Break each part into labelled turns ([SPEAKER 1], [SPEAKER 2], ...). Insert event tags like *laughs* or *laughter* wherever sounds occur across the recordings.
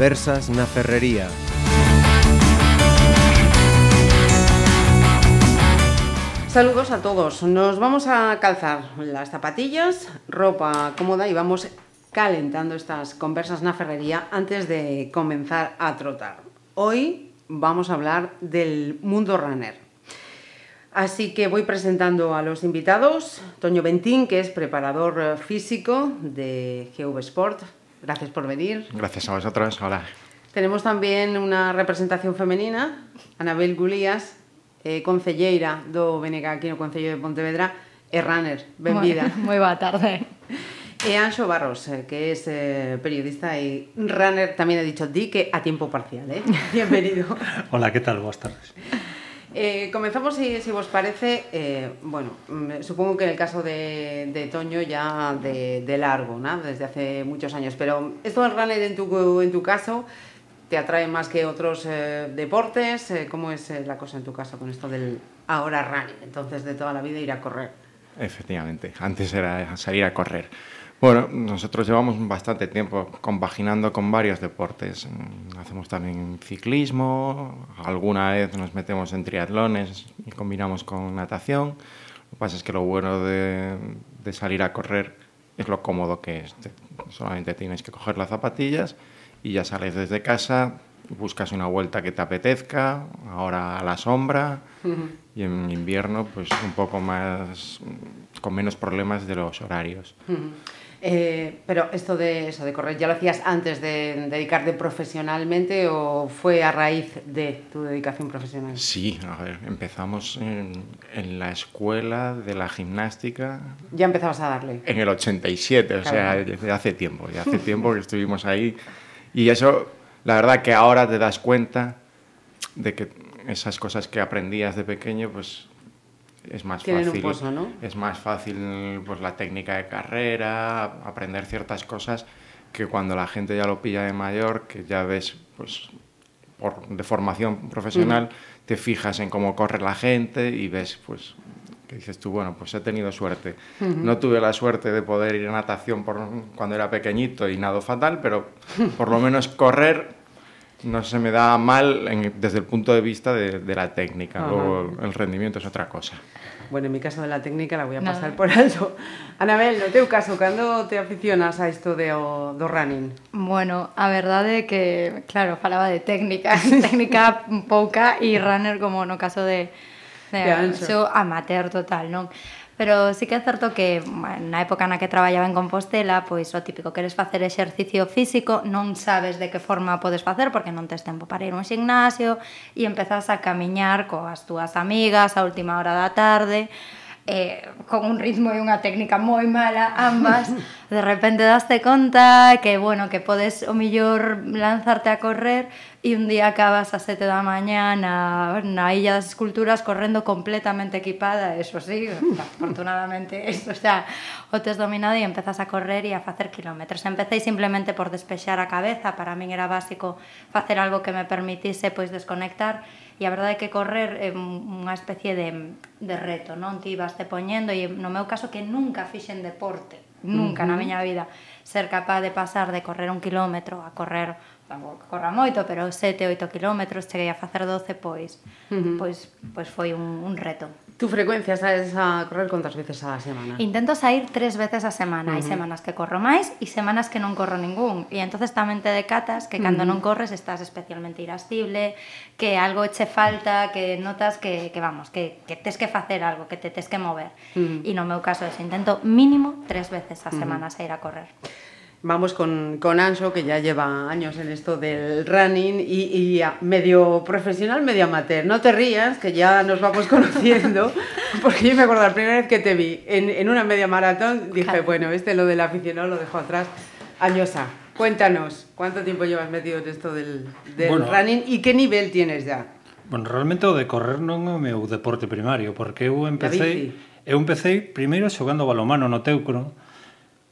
[SPEAKER 1] Conversas na Ferrería.
[SPEAKER 2] Saludos a todos. Nos vamos a calzar las zapatillas, ropa cómoda y vamos calentando estas conversas na ferrería antes de comenzar a trotar. Hoy vamos a hablar del mundo runner. Así que voy presentando a los invitados. Toño Bentín, que es preparador físico de GV Sport. Gracias por venir.
[SPEAKER 3] Gracias a vosotros. Hola.
[SPEAKER 2] Tenemos también una representación femenina, Anabel Gulías, eh, concelleira do BNG aquí no Concello de Pontevedra, e runner. Benvida.
[SPEAKER 4] Moi, moi boa tarde.
[SPEAKER 2] E Anxo Barros, eh, que es eh, periodista y runner, también he dicho di que a tiempo parcial, ¿eh? *laughs* Bienvenido.
[SPEAKER 5] Hola, ¿qué tal? Buenas tardes.
[SPEAKER 2] Eh, comenzamos, si, si, os parece, eh, bueno, mm, supongo que en el caso de, Toño ya de, de largo, ¿no? desde hace muchos años, pero esto del runner en tu, en tu caso te atrae más que otros eh, deportes, eh, ¿cómo es eh, la cosa en tu caso con esto del ahora running, entonces de toda la vida ir a correr?
[SPEAKER 3] Efectivamente, antes era salir a correr. Bueno, nosotros llevamos bastante tiempo compaginando con varios deportes. Hacemos también ciclismo, alguna vez nos metemos en triatlones y combinamos con natación. Lo que pasa es que lo bueno de, de salir a correr es lo cómodo que es. Solamente tienes que coger las zapatillas y ya sales desde casa, buscas una vuelta que te apetezca, ahora a la sombra uh -huh. y en invierno pues un poco más, con menos problemas de los horarios.
[SPEAKER 2] Uh -huh. Eh, pero esto de eso de correr, ¿ya lo hacías antes de dedicarte profesionalmente o fue a raíz de tu dedicación profesional?
[SPEAKER 3] Sí, a ver, empezamos en, en la escuela de la gimnástica.
[SPEAKER 2] Ya empezabas a darle.
[SPEAKER 3] En el 87, claro. o sea, desde hace tiempo, ya hace tiempo que estuvimos ahí. Y eso, la verdad que ahora te das cuenta de que esas cosas que aprendías de pequeño, pues es más
[SPEAKER 2] Tienen
[SPEAKER 3] fácil.
[SPEAKER 2] Un pozo, ¿no?
[SPEAKER 3] Es más fácil pues la técnica de carrera, aprender ciertas cosas que cuando la gente ya lo pilla de mayor, que ya ves pues por de formación profesional, te fijas en cómo corre la gente y ves pues que dices tú, bueno, pues he tenido suerte. Uh -huh. No tuve la suerte de poder ir a natación por, cuando era pequeñito y nado fatal, pero *laughs* por lo menos correr no se me da mal en, desde el punto de vista de, de la técnica. Ajá. Luego el rendimiento es otra cosa.
[SPEAKER 2] Bueno, en mi caso de la técnica la voy a pasar Nada. por alto. Anabel, no teu caso, cando te aficionas a isto de o, do running?
[SPEAKER 4] Bueno, a verdade é que, claro, falaba de técnica, *laughs* técnica pouca e runner como no caso de, de, de amateur total, non? pero sí que é certo que na época na que traballaba en Compostela, pois o típico queres facer exercicio físico, non sabes de que forma podes facer porque non tes tempo para ir a un gimnasio e empezas a camiñar coas túas amigas a última hora da tarde, eh, con un ritmo e unha técnica moi mala ambas, *laughs* de repente daste conta que, bueno, que podes o millor lanzarte a correr e un día acabas a sete da mañá na, na Illa das Esculturas correndo completamente equipada, eso sí, afortunadamente, *laughs* eso xa o tes dominado e empezas a correr e a facer kilómetros. Empecéis simplemente por despexar a cabeza, para min era básico facer algo que me permitise pois desconectar e a verdade é que correr é unha especie de, de reto, non? Ti vas te poñendo e no meu caso que nunca fixen deporte, nunca uh -huh. na miña vida ser capaz de pasar de correr un kilómetro a correr tampouco corra moito, pero 7, 8 kilómetros cheguei a facer 12, pois uh -huh. pois, pois foi un, un reto
[SPEAKER 2] Tu frecuencia sabes a correr contas veces a semana?
[SPEAKER 4] Intento sair tres veces a semana. Uh -huh. Hai semanas que corro máis e semanas que non corro ningún. E entonces tamén te decatas que cando uh -huh. non corres estás especialmente irascible, que algo che falta, que notas que, que vamos, que, que tes que facer algo, que te tes que mover. Uh -huh. E no meu caso, es intento mínimo tres veces a semana uh -huh. sair a correr.
[SPEAKER 2] Vamos con, con Anso, que ya lleva años en esto del running y, y medio profesional, medio amateur. No te rías, que ya nos vamos *laughs* conociendo, porque yo me acuerdo la primera vez que te vi en, en una media maratón, dije, claro. bueno, este lo del aficionado lo dejo atrás. Añosa, cuéntanos, ¿cuánto tiempo llevas metido en esto del, del bueno, running y qué nivel tienes ya?
[SPEAKER 5] Bueno, realmente o de correr non é o meu deporte primario, porque eu empecé, eu empecé primeiro xogando balomano no Teucro,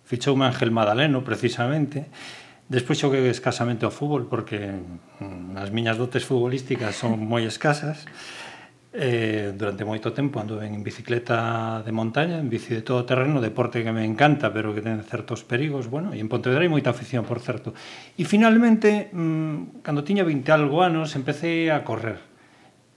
[SPEAKER 5] Fichoume Ángel Madaleno, precisamente. Despois xoguei escasamente ao fútbol porque mm, as miñas dotes futbolísticas son moi escasas. Eh, durante moito tempo ando en bicicleta de montaña, en bici de todo terreno, deporte que me encanta, pero que ten certos perigos, bueno, e en Pontevedra hai moita afición, por certo. E finalmente, mmm, cando tiña 20 algo anos, empecé a correr.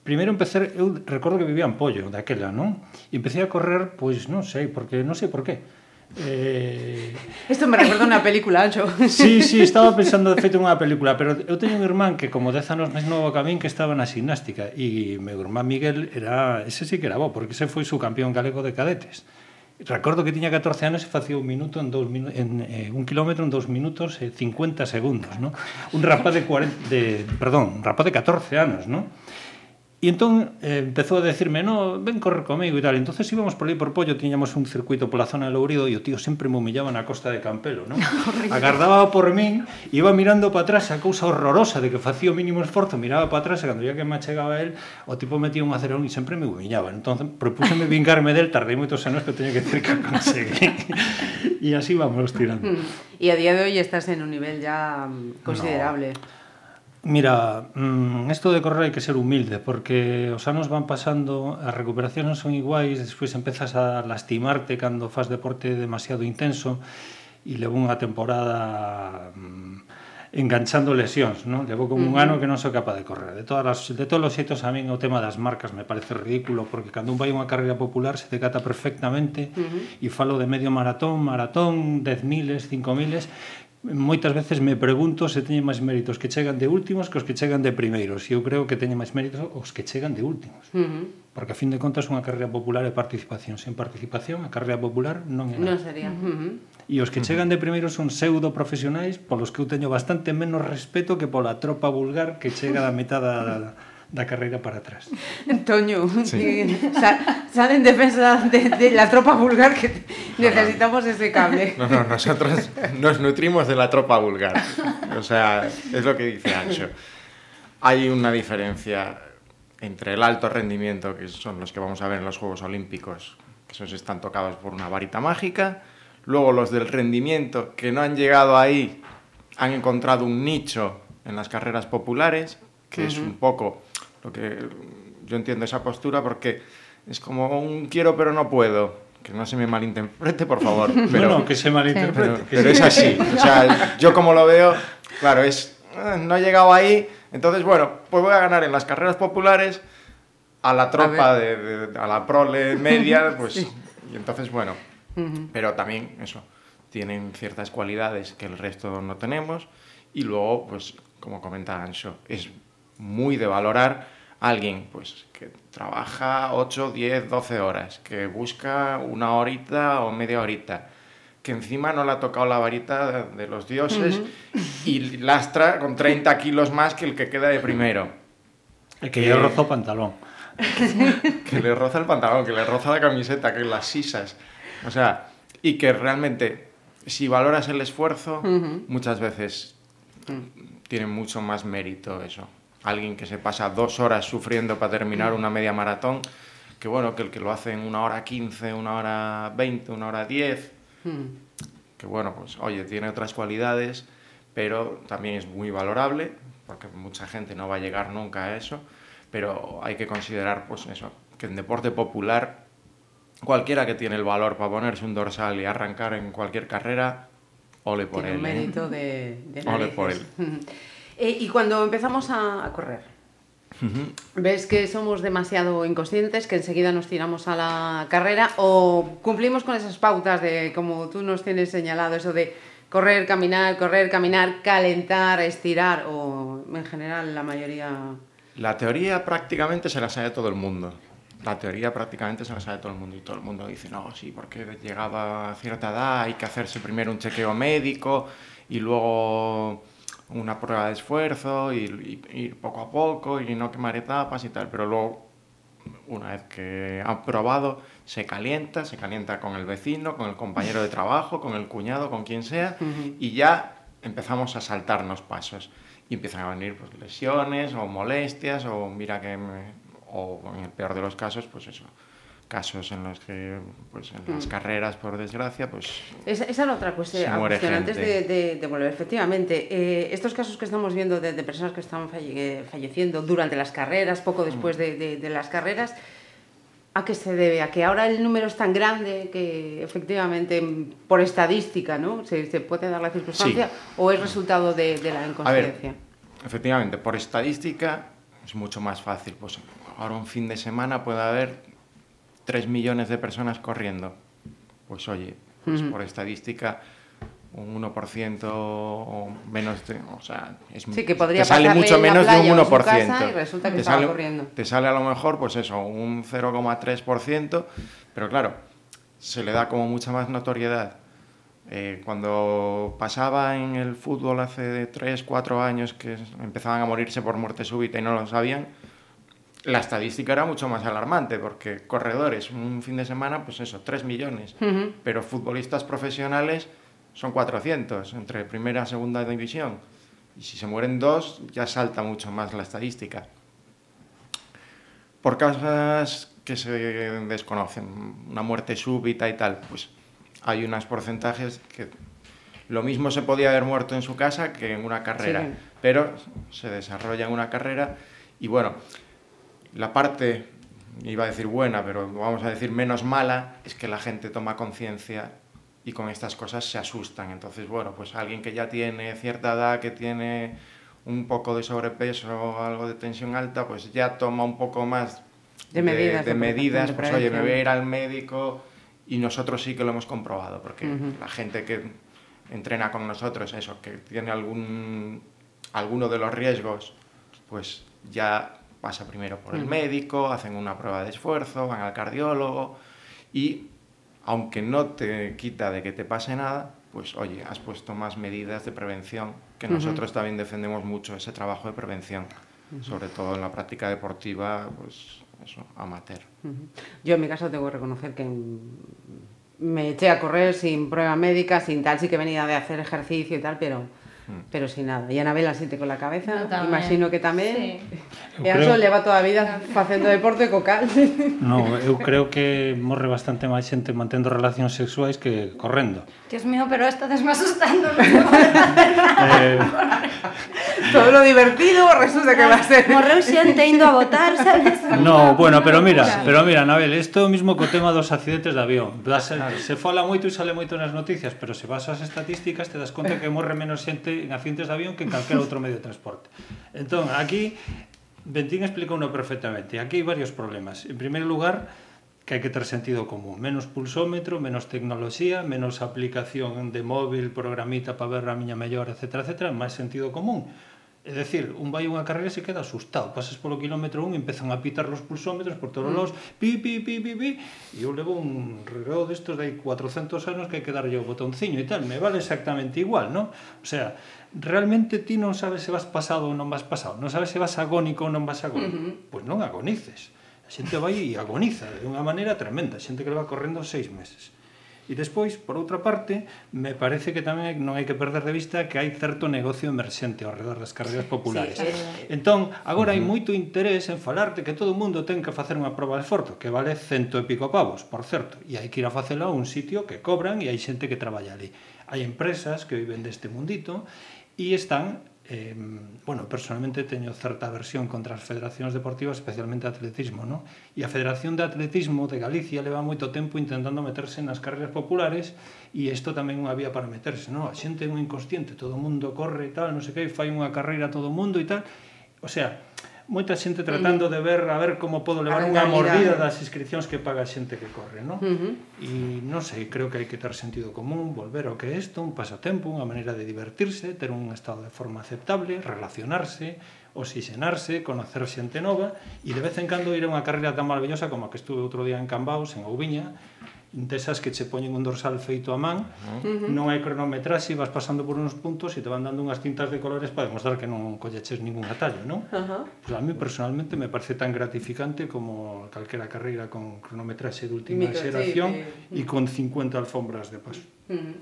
[SPEAKER 5] Primeiro empecé, eu recordo que vivía en Pollo, daquela, non? E empecé a correr, pois non sei, porque non sei por qué
[SPEAKER 2] Eh... Isto me recorda unha película, Ancho.
[SPEAKER 5] Sí, sí, estaba pensando de feito unha película, pero eu teño un irmán que como 10 anos máis novo que min que estaba na gimnástica e meu irmán Miguel era, ese sí que era bo, porque ese foi su campeón galego de cadetes. Recordo que tiña 14 anos e facía un minuto en dous minu en eh, un kilómetro en 2 minutos e eh, 50 segundos, ¿no? Un rapaz de 40 de, perdón, un rapaz de 14 anos, ¿no? E entón eh, empezou a decirme, no, ven correr comigo e tal. Entonces íbamos por ali por Pollo, tiñamos un circuito pola zona de Lourido e o tío sempre me humillaba na costa de Campelo, non? *laughs* Agardaba por min, iba mirando para atrás a cousa horrorosa de que facía o mínimo esforzo, miraba para atrás e cando ya que me achegaba el, o tipo metía un acerón e sempre me humillaba. Entón, propúseme vingarme del, tardei moitos anos que teño que ter que conseguir. e *laughs* así vamos tirando. *laughs*
[SPEAKER 2] E a día de hoy estás en un nivel ya mm, considerable. No
[SPEAKER 5] Mira, mm, esto de correr hai que ser humilde porque os anos van pasando, as recuperacións non son iguais, despois empezas a lastimarte cando faz deporte demasiado intenso e levo unha temporada mm, enganchando lesións, non? Levo como un ano que non sou capaz de correr. De todas as, de todos os xeitos a min o tema das marcas me parece ridículo porque cando un vai a unha carreira popular se decata perfectamente uh -huh. e falo de medio maratón, maratón, 10.000, 5.000 moitas veces me pregunto se teñen máis méritos que chegan de últimos que os que chegan de primeiros e eu creo que teñen máis méritos os que chegan de últimos uh -huh. porque a fin de contas unha carreira popular é participación sen participación a carreira popular non é
[SPEAKER 2] nada. non sería uh -huh.
[SPEAKER 5] e os que uh -huh. chegan de primeiros son pseudo profesionais polos que eu teño bastante menos respeto que pola tropa vulgar que chega da metade da, da carreira para atrás. *laughs*
[SPEAKER 2] Toño, sí. sale en defensa de, de, la tropa vulgar que necesitamos ese cable.
[SPEAKER 3] No, no, nosotros nos nutrimos de la tropa vulgar. O sea, es lo que dice Ancho. Hay una diferencia entre el alto rendimiento, que son los que vamos a ver en los Juegos Olímpicos, que esos están tocados por una varita mágica, luego los del rendimiento, que no han llegado ahí, han encontrado un nicho en las carreras populares, que uh -huh. es un poco lo que yo entiendo esa postura porque es como un quiero pero no puedo. Que no se me malinterprete, por favor. *laughs*
[SPEAKER 5] Pero, no, que se malinterprete.
[SPEAKER 3] Pero, es así. O sea, yo como lo veo, claro, es eh, no he llegado ahí, entonces bueno, pues voy a ganar en las carreras populares a la tropa, de, a la prole media, *laughs* pues y entonces bueno, pero también eso, tienen ciertas cualidades que el resto no tenemos y luego, pues como comenta Ancho, es muy de valorar a alguien pues, que trabaja 8, 10, 12 horas, que busca una horita o media horita, que encima no le ha tocado la varita de los dioses uh -huh. y lastra con 30 kilos más que el que queda de primero.
[SPEAKER 5] El que, que le roza pantalón. *laughs*
[SPEAKER 3] que le roza el pantalón, que le roza la camiseta, que las sisas. O sea, y que realmente, si valoras el esfuerzo, uh -huh. muchas veces mm. tiene mucho más mérito eso alguien que se pasa dos horas sufriendo para terminar una media maratón, que bueno, que el que lo hace en una hora quince, una hora veinte, una hora diez, hmm. que bueno, pues oye, tiene otras cualidades, pero también es muy valorable, porque mucha gente no va a llegar nunca a eso, pero hay que considerar pues eso, que en deporte popular cualquiera que tiene el valor para ponerse un dorsal y arrancar en cualquier carrera, ole por
[SPEAKER 2] tiene
[SPEAKER 3] él.
[SPEAKER 2] Un
[SPEAKER 3] ¿eh?
[SPEAKER 2] mérito de, de
[SPEAKER 3] Ole por él. *laughs*
[SPEAKER 2] Eh, y cuando empezamos a, correr, uh -huh. ¿ves que somos demasiado inconscientes, que enseguida nos tiramos a la carrera o cumplimos con esas pautas de, como tú nos tienes señalado, eso de correr, caminar, correr, caminar, calentar, estirar o en general la mayoría...
[SPEAKER 3] La teoría prácticamente se la sabe todo el mundo. La teoría prácticamente se la sabe todo el mundo y todo el mundo dice, no, sí, porque llegado a cierta edad hay que hacerse primero un chequeo médico y luego una prueba de esfuerzo y, y, ir poco a poco y no quemar etapas y tal, pero luego, una vez que han probado, se calienta, se calienta con el vecino, con el compañero de trabajo, con el cuñado, con quien sea, uh -huh. y ya empezamos a saltarnos pasos. Y empiezan a venir pues, lesiones o molestias o mira que, me, o en el peor de los casos, pues eso, casos en los que, pues en las mm. carreras, por desgracia, pues...
[SPEAKER 2] Esa, esa era otra cuestión, antes de, de, volver. Efectivamente, eh, estos casos que estamos viendo de, de personas que están falleciendo durante las carreras, poco después de, de las carreras, ¿A qué se debe? ¿A que ahora el número es tan grande que efectivamente por estadística ¿no? se, se puede dar la circunstancia sí. o es resultado de, la inconsciencia?
[SPEAKER 3] Efectivamente, por estadística es mucho más fácil. Pues ahora un fin de semana puede haber 3 millones de personas corriendo. Pues oye, pues por estadística un 1% o menos, de, o sea, es,
[SPEAKER 2] sí, que podría
[SPEAKER 3] te sale mucho menos de un 1%.
[SPEAKER 2] Casa y resulta que
[SPEAKER 3] te
[SPEAKER 2] estaba
[SPEAKER 3] sale,
[SPEAKER 2] corriendo.
[SPEAKER 3] Te sale a lo mejor, pues eso, un 0,3%, pero claro, se le da como mucha más notoriedad. Eh, cuando pasaba en el fútbol hace 3, 4 años que empezaban a morirse por muerte súbita y no lo sabían, la estadística era mucho más alarmante, porque corredores, un fin de semana, pues eso, 3 millones, uh -huh. pero futbolistas profesionales son 400 entre primera y segunda división. Y si se mueren dos, ya salta mucho más la estadística. Por causas que se desconocen, una muerte súbita y tal, pues hay unos porcentajes que lo mismo se podía haber muerto en su casa que en una carrera, sí. pero se desarrolla en una carrera y bueno, la parte, iba a decir buena, pero vamos a decir menos mala, es que la gente toma conciencia y con estas cosas se asustan. Entonces, bueno, pues alguien que ya tiene cierta edad, que tiene un poco de sobrepeso o algo de tensión alta, pues ya toma un poco más
[SPEAKER 2] de medidas,
[SPEAKER 3] de, de medidas de pues oye, me voy a ir al médico y nosotros sí que lo hemos comprobado, porque uh -huh. la gente que entrena con nosotros, eso, que tiene algún, alguno de los riesgos, pues ya pasa primero por el médico, hacen una prueba de esfuerzo, van al cardiólogo y aunque no te quita de que te pase nada, pues oye, has puesto más medidas de prevención, que nosotros uh -huh. también defendemos mucho ese trabajo de prevención, uh -huh. sobre todo en la práctica deportiva, pues eso, amateur. Uh -huh.
[SPEAKER 2] Yo en mi caso tengo que reconocer que me eché a correr sin prueba médica, sin tal, sí que venía de hacer ejercicio y tal, pero. Mm. pero sin nada. E Anabela así con la cabeza, no, imagino que tamén. Sí. E Anxo creo... leva toda a vida facendo deporte co cal. *laughs*
[SPEAKER 5] No, eu creo que morre bastante máis xente mantendo relacións sexuais que correndo.
[SPEAKER 4] Dios mío, pero estades me asustando. *laughs* No eh... *laughs*
[SPEAKER 2] Todo lo divertido resulta que va a ser.
[SPEAKER 4] Morreu xente indo a votar, sabes?
[SPEAKER 5] No, bueno, pero mira, pero mira, Anabel, isto mismo co tema dos accidentes de avión. Se, se fala moito e sale moito nas noticias, pero se vas ás estatísticas te das conta que morre menos xente en accidentes de avión que en calquera outro medio de transporte. Entón, aquí, Bentín explica uno perfectamente. Aquí hai varios problemas. En primeiro lugar, que hai que ter sentido común. Menos pulsómetro, menos tecnoloxía, menos aplicación de móvil, programita para ver a miña mellor, etc. etc. máis sentido común É decir, un vai unha carreira e se queda asustado. Pasas polo kilómetro 1 empezan a pitar los pulsómetros por todos mm. los pi, pi, pi, pi, pi. E eu levo un reloj destos de hai 400 anos que hai que darlle o botonciño e tal. Me vale exactamente igual, non? O sea, realmente ti non sabes se vas pasado ou non vas pasado. Non sabes se vas agónico ou non vas agónico. Mm -hmm. Pois non agonices. A xente vai e agoniza de unha maneira tremenda. A xente que leva correndo seis meses E despois, por outra parte, me parece que tamén non hai que perder de vista que hai certo negocio emerxente ao redor das carreiras populares. Sí, eh... Entón, agora uh -huh. hai moito interés en falarte que todo o mundo ten que facer unha proba de esforzo, que vale cento e pico pavos, por certo, e hai que ir a facela a un sitio que cobran e hai xente que traballa ali. Hai empresas que viven deste mundito e están eh, bueno, personalmente teño certa versión contra as federacións deportivas, especialmente atletismo, ¿no? E a Federación de Atletismo de Galicia leva moito tempo intentando meterse nas carreras populares e isto tamén unha vía para meterse, ¿no? A xente é moi inconsciente, todo o mundo corre e tal, non sei que, fai unha carreira todo o mundo e tal. O sea, moita xente tratando de ver a ver como podo levar unha mordida das inscripcións que paga a xente que corre, non? Uh -huh. E non sei, creo que hai que ter sentido común, volver ao que é isto, un pasatempo, unha maneira de divertirse, ter un estado de forma aceptable, relacionarse, oxigenarse, conocer xente nova e de vez en cando ir a unha carreira tan maravillosa como a que estuve outro día en Cambaos, en Ouviña, desas que che poñen un dorsal feito a man, uh -huh. non hai cronometraxe, vas pasando por uns puntos e te van dando unhas tintas de colores para demostrar que non colleches ningún atallo, non? Uh -huh. Pues a mí personalmente me parece tan gratificante como calquera carreira con cronometraxe de última Micro, xeración sí, sí. e con 50 alfombras de paso. Uh -huh.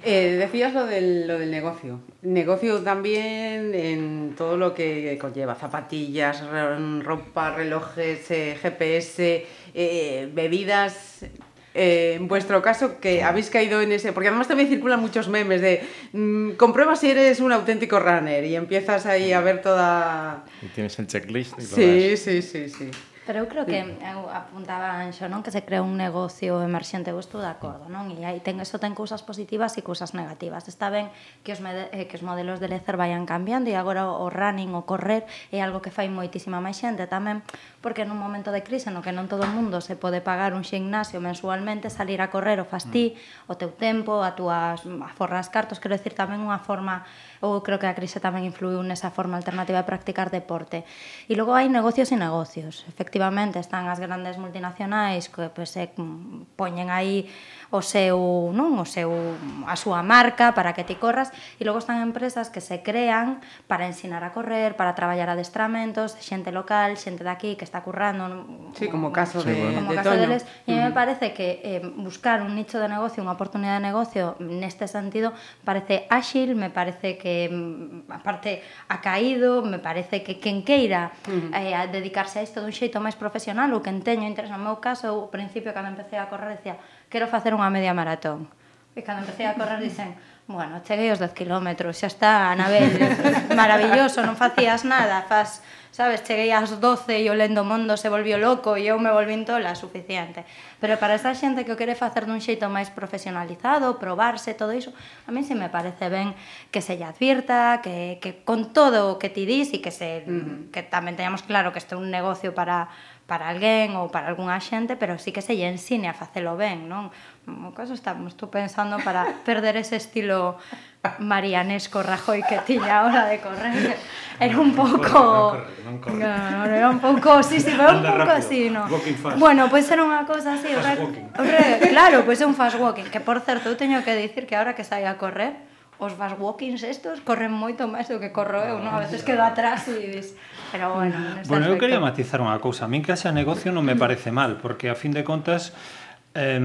[SPEAKER 2] eh, decías lo del, lo del negocio. Negocio también en todo lo que conlleva zapatillas, ropa, relojes, eh, GPS, eh, bebidas eh, en vuestro caso, que habéis caído en ese, porque además también circulan muchos memes de mmm, comprueba si eres un auténtico runner y empiezas ahí a ver toda...
[SPEAKER 3] Y tienes el checklist y
[SPEAKER 2] Sí, sí, sí, sí.
[SPEAKER 4] Pero eu creo que eu apuntaba Anxo, non? Que se crea un negocio emerxente, eu estou de acordo, non? E aí ten eso ten cousas positivas e cousas negativas. Está ben que os med eh, que os modelos de lecer vayan cambiando e agora o running, o correr é algo que fai moitísima máis xente tamén, porque nun momento de crise no que non todo o mundo se pode pagar un ximnasio mensualmente, salir a correr o fastí, mm. o teu tempo, a túas aforras cartos, quero decir tamén unha forma ou creo que a crise tamén influiu nesa forma alternativa de practicar deporte. E logo hai negocios e negocios. Efectivamente, están as grandes multinacionais que pues, se poñen aí o seu, non, o seu a súa marca para que ti corras e logo están empresas que se crean para ensinar a correr, para traballar adestramentos, xente local, xente de aquí que está currando.
[SPEAKER 2] Sí, como caso de,
[SPEAKER 4] como
[SPEAKER 2] de
[SPEAKER 4] caso
[SPEAKER 2] Toño.
[SPEAKER 4] Deles, e mm. me parece que eh, buscar un nicho de negocio, unha oportunidade de negocio neste sentido parece áxil, me parece que mm, aparte ha caído, me parece que quen queira mm. eh, a dedicarse a isto dun xeito máis profesional, ou quen teño interés no meu caso, ao principio cando empecé a correr decía, quero facer unha media maratón. E cando empecé a correr dicen, bueno, cheguei os 10 km, xa está, Anabel, *laughs* maravilloso, non facías nada, faz, sabes, cheguei ás 12 e o lendo mundo se volvió loco e eu me volvín tola, suficiente. Pero para esa xente que o quere facer dun xeito máis profesionalizado, probarse, todo iso, a mí se me parece ben que se lle advirta, que, que con todo o que ti dis e que, se, uh -huh. que tamén teñamos claro que este é un negocio para para alguén ou para algunha xente, pero sí que se lle ensine a facelo ben, non? No caso estamos tú pensando para *laughs* perder ese estilo marianesco Rajoy que tiña ahora de correr. Era un pouco non, corre, non, corre, no, era un pouco, sí, sí, pero un pouco así, no. Bueno, pois pues era unha cosa así,
[SPEAKER 5] Fast walking.
[SPEAKER 4] re, claro, pois pues é un fast walking, que por certo eu teño que dicir que ahora que saí a correr, os vas walkings estos corren moito máis do que corro eu, non? A veces quedo ah. atrás e dis... Pero bueno,
[SPEAKER 5] Bueno, aspecto... eu quería matizar unha cousa. A min que haxa negocio non me parece mal, porque a fin de contas eh,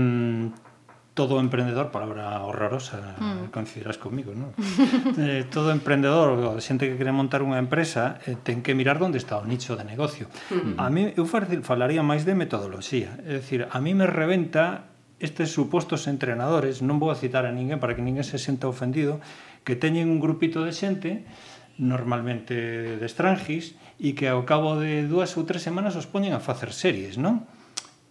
[SPEAKER 5] todo emprendedor, palabra horrorosa, mm. coincidirás comigo, non? *laughs* eh, todo emprendedor, a xente que quere montar unha empresa, eh, ten que mirar onde está o nicho de negocio. Mm. A mí, eu falaría máis de metodoloxía. É dicir, a mí me reventa estes supostos entrenadores, non vou a citar a ninguén para que ninguén se senta ofendido, que teñen un grupito de xente normalmente de estrangis, e que ao cabo de dúas ou tres semanas os poñen a facer series, non?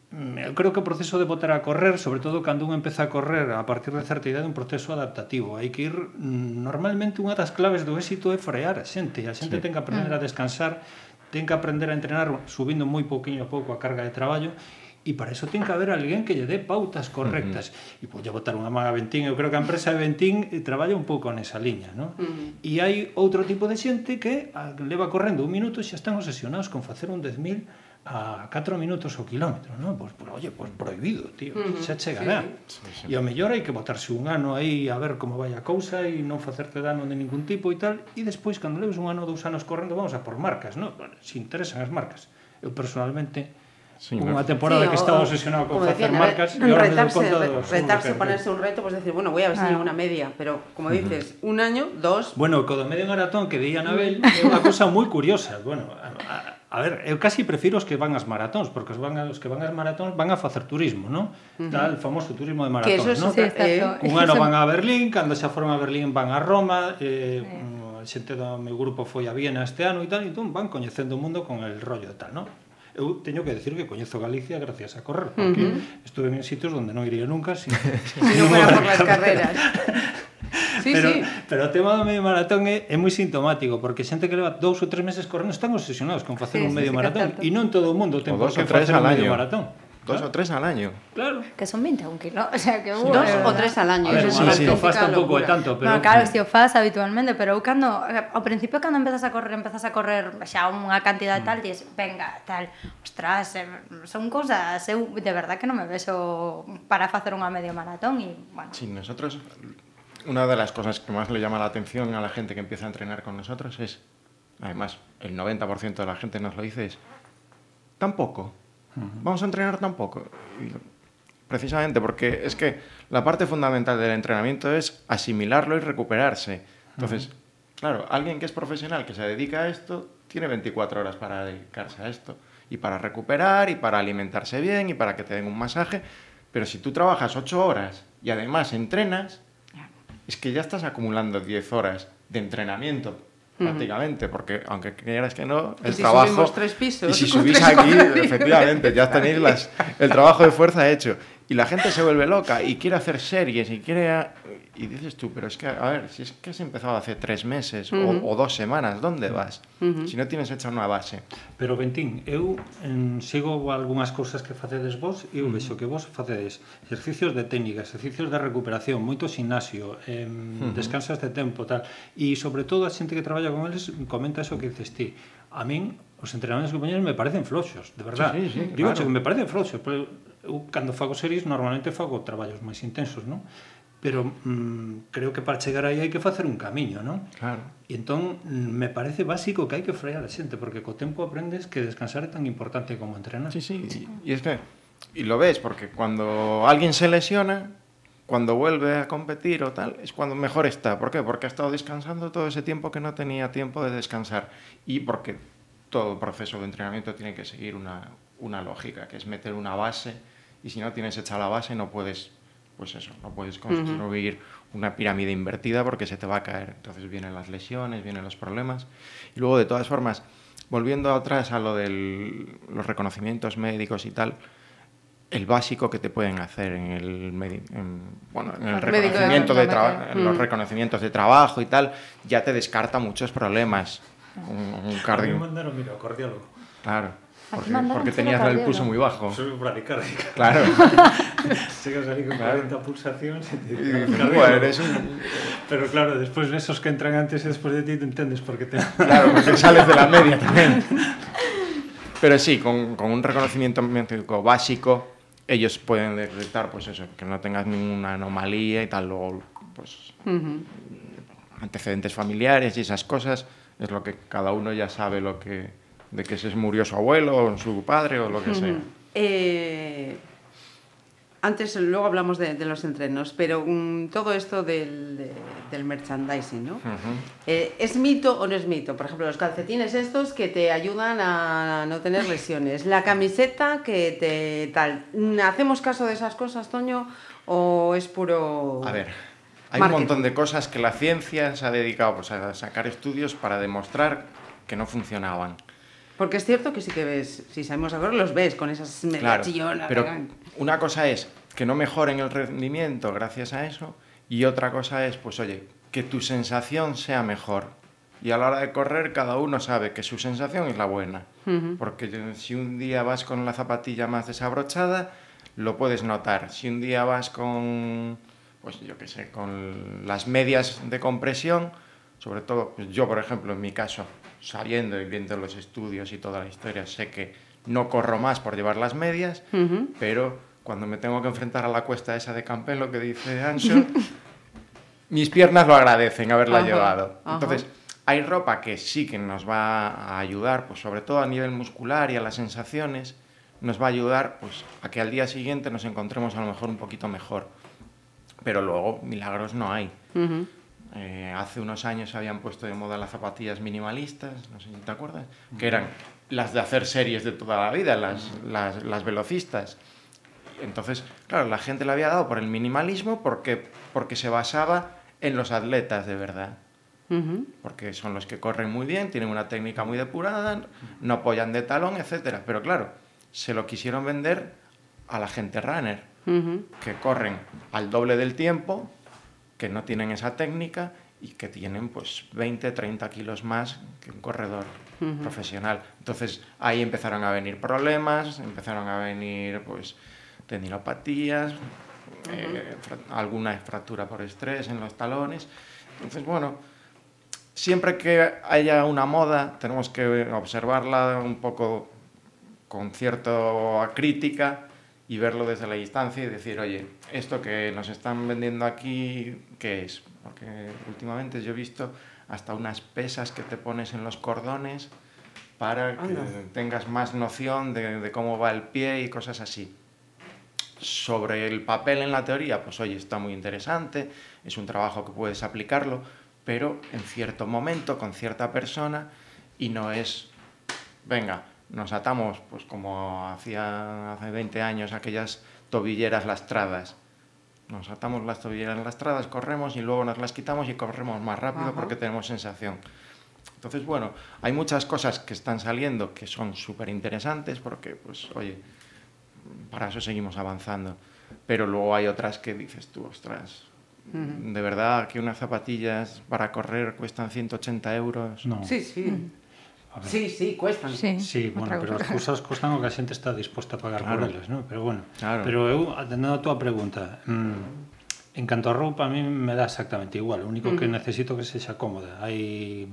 [SPEAKER 5] Eu creo que o proceso de botar a correr, sobre todo cando un empeza a correr a partir de certa idade, é un proceso adaptativo. Hai que ir, mm, normalmente, unha das claves do éxito é frear a xente, e a xente sí. ten que aprender a ah. descansar, ten que aprender a entrenar subindo moi pouquiño a pouco a carga de traballo e para iso ten que haber alguén que lle dé pautas correctas. Uh -huh. E podo botar unha maga a Ventín, eu creo que a empresa de Ventín eh, traballa un pouco nesa liña, non? Uh -huh. E hai outro tipo de xente que ah, leva correndo un minuto e xa están obsesionados con facer un 10.000 a 4 minutos o kilómetro, non? Pois, pues, oye, pois pues prohibido, tío, uh -huh, xa chegará. Sí, sí, sí. E ao mellor hai que botarse un ano aí a ver como vai a cousa e non facerte dano de ningún tipo e tal, e despois, cando leves un ano ou dous anos correndo, vamos a por marcas, non? Bueno, se interesan as marcas. Eu personalmente sí, Unha temporada sí, que estaba obsesionado con facer decían, marcas
[SPEAKER 2] e ahora retarse, me re, retarse ponerse un reto, pues decir, bueno, voy a ver ah. unha media, pero como dices, uh -huh. un año, dos...
[SPEAKER 5] Bueno, co do medio maratón que di Anabel é unha cosa moi curiosa. Bueno, a, a, a ver, eu casi prefiro os que van ás maratóns, porque os, van, os que van ás maratóns van a facer turismo, non? Uh -huh. Tal famoso turismo de maratóns,
[SPEAKER 2] non? Sí,
[SPEAKER 5] eh, un ano van a Berlín, cando xa foron a Berlín van a Roma, eh, sí xente do meu grupo foi a Viena este ano e tal, e entón van coñecendo o mundo con el rollo tal, non? eu teño que decir que coñezo Galicia gracias a correr, porque uh -huh. estuve en sitios onde non iría nunca sin,
[SPEAKER 2] si *laughs* non fuera por las carreras. *laughs*
[SPEAKER 5] sí, pero, sí. pero o tema do medio maratón é, é moi sintomático porque xente que leva dous ou tres meses correndo están obsesionados con facer sí, un medio sí, maratón e non todo o mundo ten por que facer un medio maratón
[SPEAKER 3] Dos claro. o tres al año.
[SPEAKER 5] Claro.
[SPEAKER 4] Que son 20, aunque no. *laughs* O sea, que, sí,
[SPEAKER 2] Dos o tres al año.
[SPEAKER 5] A ver, sí, sí. tampoco
[SPEAKER 2] de
[SPEAKER 5] tanto. Pero,
[SPEAKER 4] no, claro, si o faz habitualmente, pero eu cando, ao principio cando empezas a correr, empezas a correr xa unha cantidad mm. tal, dices, venga, tal, ostras, eh, son cousas, eu eh, de verdad que non me beso para facer unha medio maratón e, bueno.
[SPEAKER 3] Sí, nosotros, una de las cosas que más le llama la atención a la gente que empieza a entrenar con nosotros es, además, el 90% de la gente nos lo dice, es, tampoco. Vamos a entrenar tampoco. Y precisamente porque es que la parte fundamental del entrenamiento es asimilarlo y recuperarse. Entonces, claro, alguien que es profesional, que se dedica a esto, tiene 24 horas para dedicarse a esto. Y para recuperar, y para alimentarse bien, y para que te den un masaje. Pero si tú trabajas 8 horas y además entrenas, es que ya estás acumulando 10 horas de entrenamiento prácticamente, porque aunque quieras que no,
[SPEAKER 2] ¿Y
[SPEAKER 3] el
[SPEAKER 2] si
[SPEAKER 3] trabajo...
[SPEAKER 2] tres pisos?
[SPEAKER 3] Y si *laughs* subís aquí, efectivamente, ya tenéis las, el trabajo de fuerza hecho. y la gente se vuelve loca y quiere hacer series y quiere... A... Y dices tú, pero es que, a ver, si es que has empezado hace tres meses uh -huh. o, o, dos semanas, ¿dónde vas? Uh -huh. Si no tienes hecha unha base.
[SPEAKER 5] Pero, Bentín, eu en, sigo algunhas cousas que facedes vos e eu vexo que vos facedes exercicios de técnica, exercicios de recuperación, moito gimnasio, eh, uh -huh. descansas de tempo, tal. E, sobre todo, a xente que traballa con eles comenta eso que dices ti. A min os entrenamentos que poñen me parecen floxos, de verdad.
[SPEAKER 3] Sí, sí, sí,
[SPEAKER 5] Digo
[SPEAKER 3] claro.
[SPEAKER 5] que me parecen floxos, pero eu, cando fago series, normalmente fago traballos máis intensos, non? Pero mm, creo que para chegar aí hai que facer un camiño, non?
[SPEAKER 3] Claro.
[SPEAKER 5] E entón mm, me parece básico que hai que frear a xente, porque co tempo aprendes que descansar é tan importante como entrenar.
[SPEAKER 3] Sí, sí. Y es que, y lo ves, porque cuando alguien se lesiona, cuando vuelve a competir o tal, es cuando mejor está. ¿Por qué? Porque ha estado descansando todo ese tiempo que no tenía tiempo de descansar. Y porque todo proceso de entrenamiento tiene que seguir una, una lógica, que es meter una base, y si no tienes hecha la base no puedes, pues eso, no puedes construir una pirámide invertida porque se te va a caer. Entonces vienen las lesiones, vienen los problemas. Y luego, de todas formas, volviendo atrás a lo de los reconocimientos médicos y tal, el básico que te pueden hacer en el, en, bueno, en el reconocimiento de
[SPEAKER 4] de
[SPEAKER 3] en los reconocimientos de trabajo y tal, ya te descarta muchos problemas. Un, un
[SPEAKER 5] A mí
[SPEAKER 3] cardio.
[SPEAKER 5] me mandaron, mira, cardiólogo.
[SPEAKER 3] Claro. Porque, porque tenías el pulso muy bajo.
[SPEAKER 5] Soy bradicárdica.
[SPEAKER 3] Claro. *laughs*
[SPEAKER 5] Llegas ahí con
[SPEAKER 3] Claro.
[SPEAKER 5] 40 pulsaciones y te
[SPEAKER 3] Y
[SPEAKER 5] dicen,
[SPEAKER 3] dices,
[SPEAKER 5] "Cardiólogo".
[SPEAKER 3] "Buah, eres un-
[SPEAKER 5] Pero claro, después esos que entran antes y después de ti te entiendes porque te...
[SPEAKER 3] Claro, porque sales de la media también. Pero sí, con, con un reconocimiento médico básico, ellos pueden detectar, pues eso, que no tengas ninguna anomalía y tal, luego, pues, antecedentes familiares y esas cosas, es lo que cada uno ya sabe lo que, de que se murió su abuelo o su padre o lo que sea.
[SPEAKER 2] Eh, antes, luego hablamos de, de los entrenos, pero mm, todo esto del, de- del merchandising, ¿no? Eh, ¿Es mito o no es mito? Por ejemplo, los calcetines estos que te ayudan a no tener lesiones, la camiseta que te tal. ¿Hacemos caso de esas cosas, Toño, o es puro...
[SPEAKER 3] A ver, hay
[SPEAKER 2] Marketing.
[SPEAKER 3] un montón de cosas que la ciencia se ha dedicado pues, a sacar estudios para demostrar que no funcionaban.
[SPEAKER 2] Porque es cierto que sí que ves, si sabemos ahora, los ves con esas
[SPEAKER 3] Claro,
[SPEAKER 2] chillonas,
[SPEAKER 3] pero
[SPEAKER 2] ¿verdad?
[SPEAKER 3] una cosa es que no mejoren el rendimiento gracias a eso y otra cosa es, pues oye, que tu sensación sea mejor. Y a la hora de correr cada uno sabe que su sensación es la buena. Porque si un día vas con la zapatilla más desabrochada, lo puedes notar. Si un día vas con, pues yo qué sé, con las medias de compresión, sobre todo, pues yo por ejemplo, en mi caso, sabiendo y viendo los estudios y toda la historia, sé que no corro más por llevar las medias, pero cuando me tengo que enfrentar a la cuesta esa de Campelo que dice Ancho, *laughs* mis piernas lo agradecen haberla
[SPEAKER 2] Ajá,
[SPEAKER 3] llevado.
[SPEAKER 2] ajá.
[SPEAKER 3] Entonces, hay ropa que sí que nos va a ayudar, pues sobre todo a nivel muscular y a las sensaciones, nos va a ayudar pues a que al día siguiente nos encontremos a lo mejor un poquito mejor. Pero luego milagros no hay. Eh, hace unos años se habían puesto de moda las zapatillas minimalistas, no sé si te acuerdas, que eran las de hacer series de toda la vida, las, las, las velocistas. Entonces, claro, la gente le había dado por el minimalismo porque, porque se basaba en los atletas de verdad. Porque son los que corren muy bien, tienen una técnica muy depurada, no apoyan de talón, etcétera. Pero claro, se lo quisieron vender a la gente runner Que corren al doble del tiempo, que no tienen esa técnica y que tienen pues 20, 30 kilos más que un corredor profesional. Entonces ahí empezaron a venir problemas, empezaron a venir pues tendinopatías, eh, alguna fractura por estrés en los talones. Entonces, bueno, siempre que haya una moda tenemos que observarla un poco con cierta crítica y verlo desde la distancia y decir, oye, esto que nos están vendiendo aquí, ¿qué es? Porque últimamente yo he visto hasta unas pesas que te pones en los cordones para que tengas más noción de, de, cómo va el pie y cosas así. Sobre el papel en la teoría, pues oye, está muy interesante, es un trabajo que puedes aplicarlo, pero en cierto momento, con cierta persona, y no es, venga, nos atamos, pues como hacía hace 20 años, aquellas tobilleras lastradas. Nos atamos las tobilleras lastradas, corremos y luego nos las quitamos y corremos más rápido porque tenemos sensación. Entonces, bueno, hay muchas cosas que están saliendo que son súper interesantes porque, pues, oye, para eso seguimos avanzando. Pero luego hay otras que dices tú, ostras, de verdad que unas zapatillas para correr cuestan 180 euros.
[SPEAKER 2] No. Sí, sí. Sí, sí, cuestan. Sí,
[SPEAKER 5] sí bueno, pero as cousas costan o que a xente está disposta a pagar claro. por elas, ¿no? Pero bueno, claro. pero eu, atendendo a túa pregunta, mmm, en canto a roupa, a mí me dá exactamente igual. O único mm. que necesito que sexa cómoda. Hai...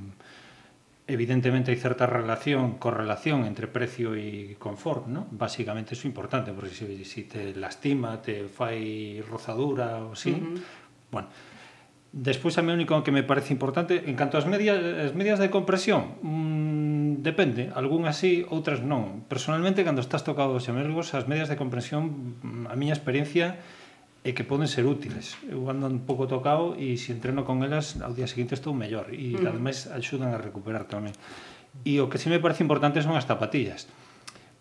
[SPEAKER 5] Evidentemente hai certa relación, correlación entre precio e confort, ¿no? Básicamente é importante, porque se si, si te lastima, te fai rozadura ou si, mm -hmm. bueno, Despois a mí único que me parece importante en canto ás medias, as medias de compresión, mmm, depende, algunhas sí, outras non. Personalmente cando estás tocado dos xemelgos, as medias de compresión, mm, a miña experiencia é que poden ser útiles. Eu ando un pouco tocado e se entreno con elas, ao día seguinte estou mellor e mm. ademais axudan a recuperar tamén. E o que sí me parece importante son as zapatillas. Mm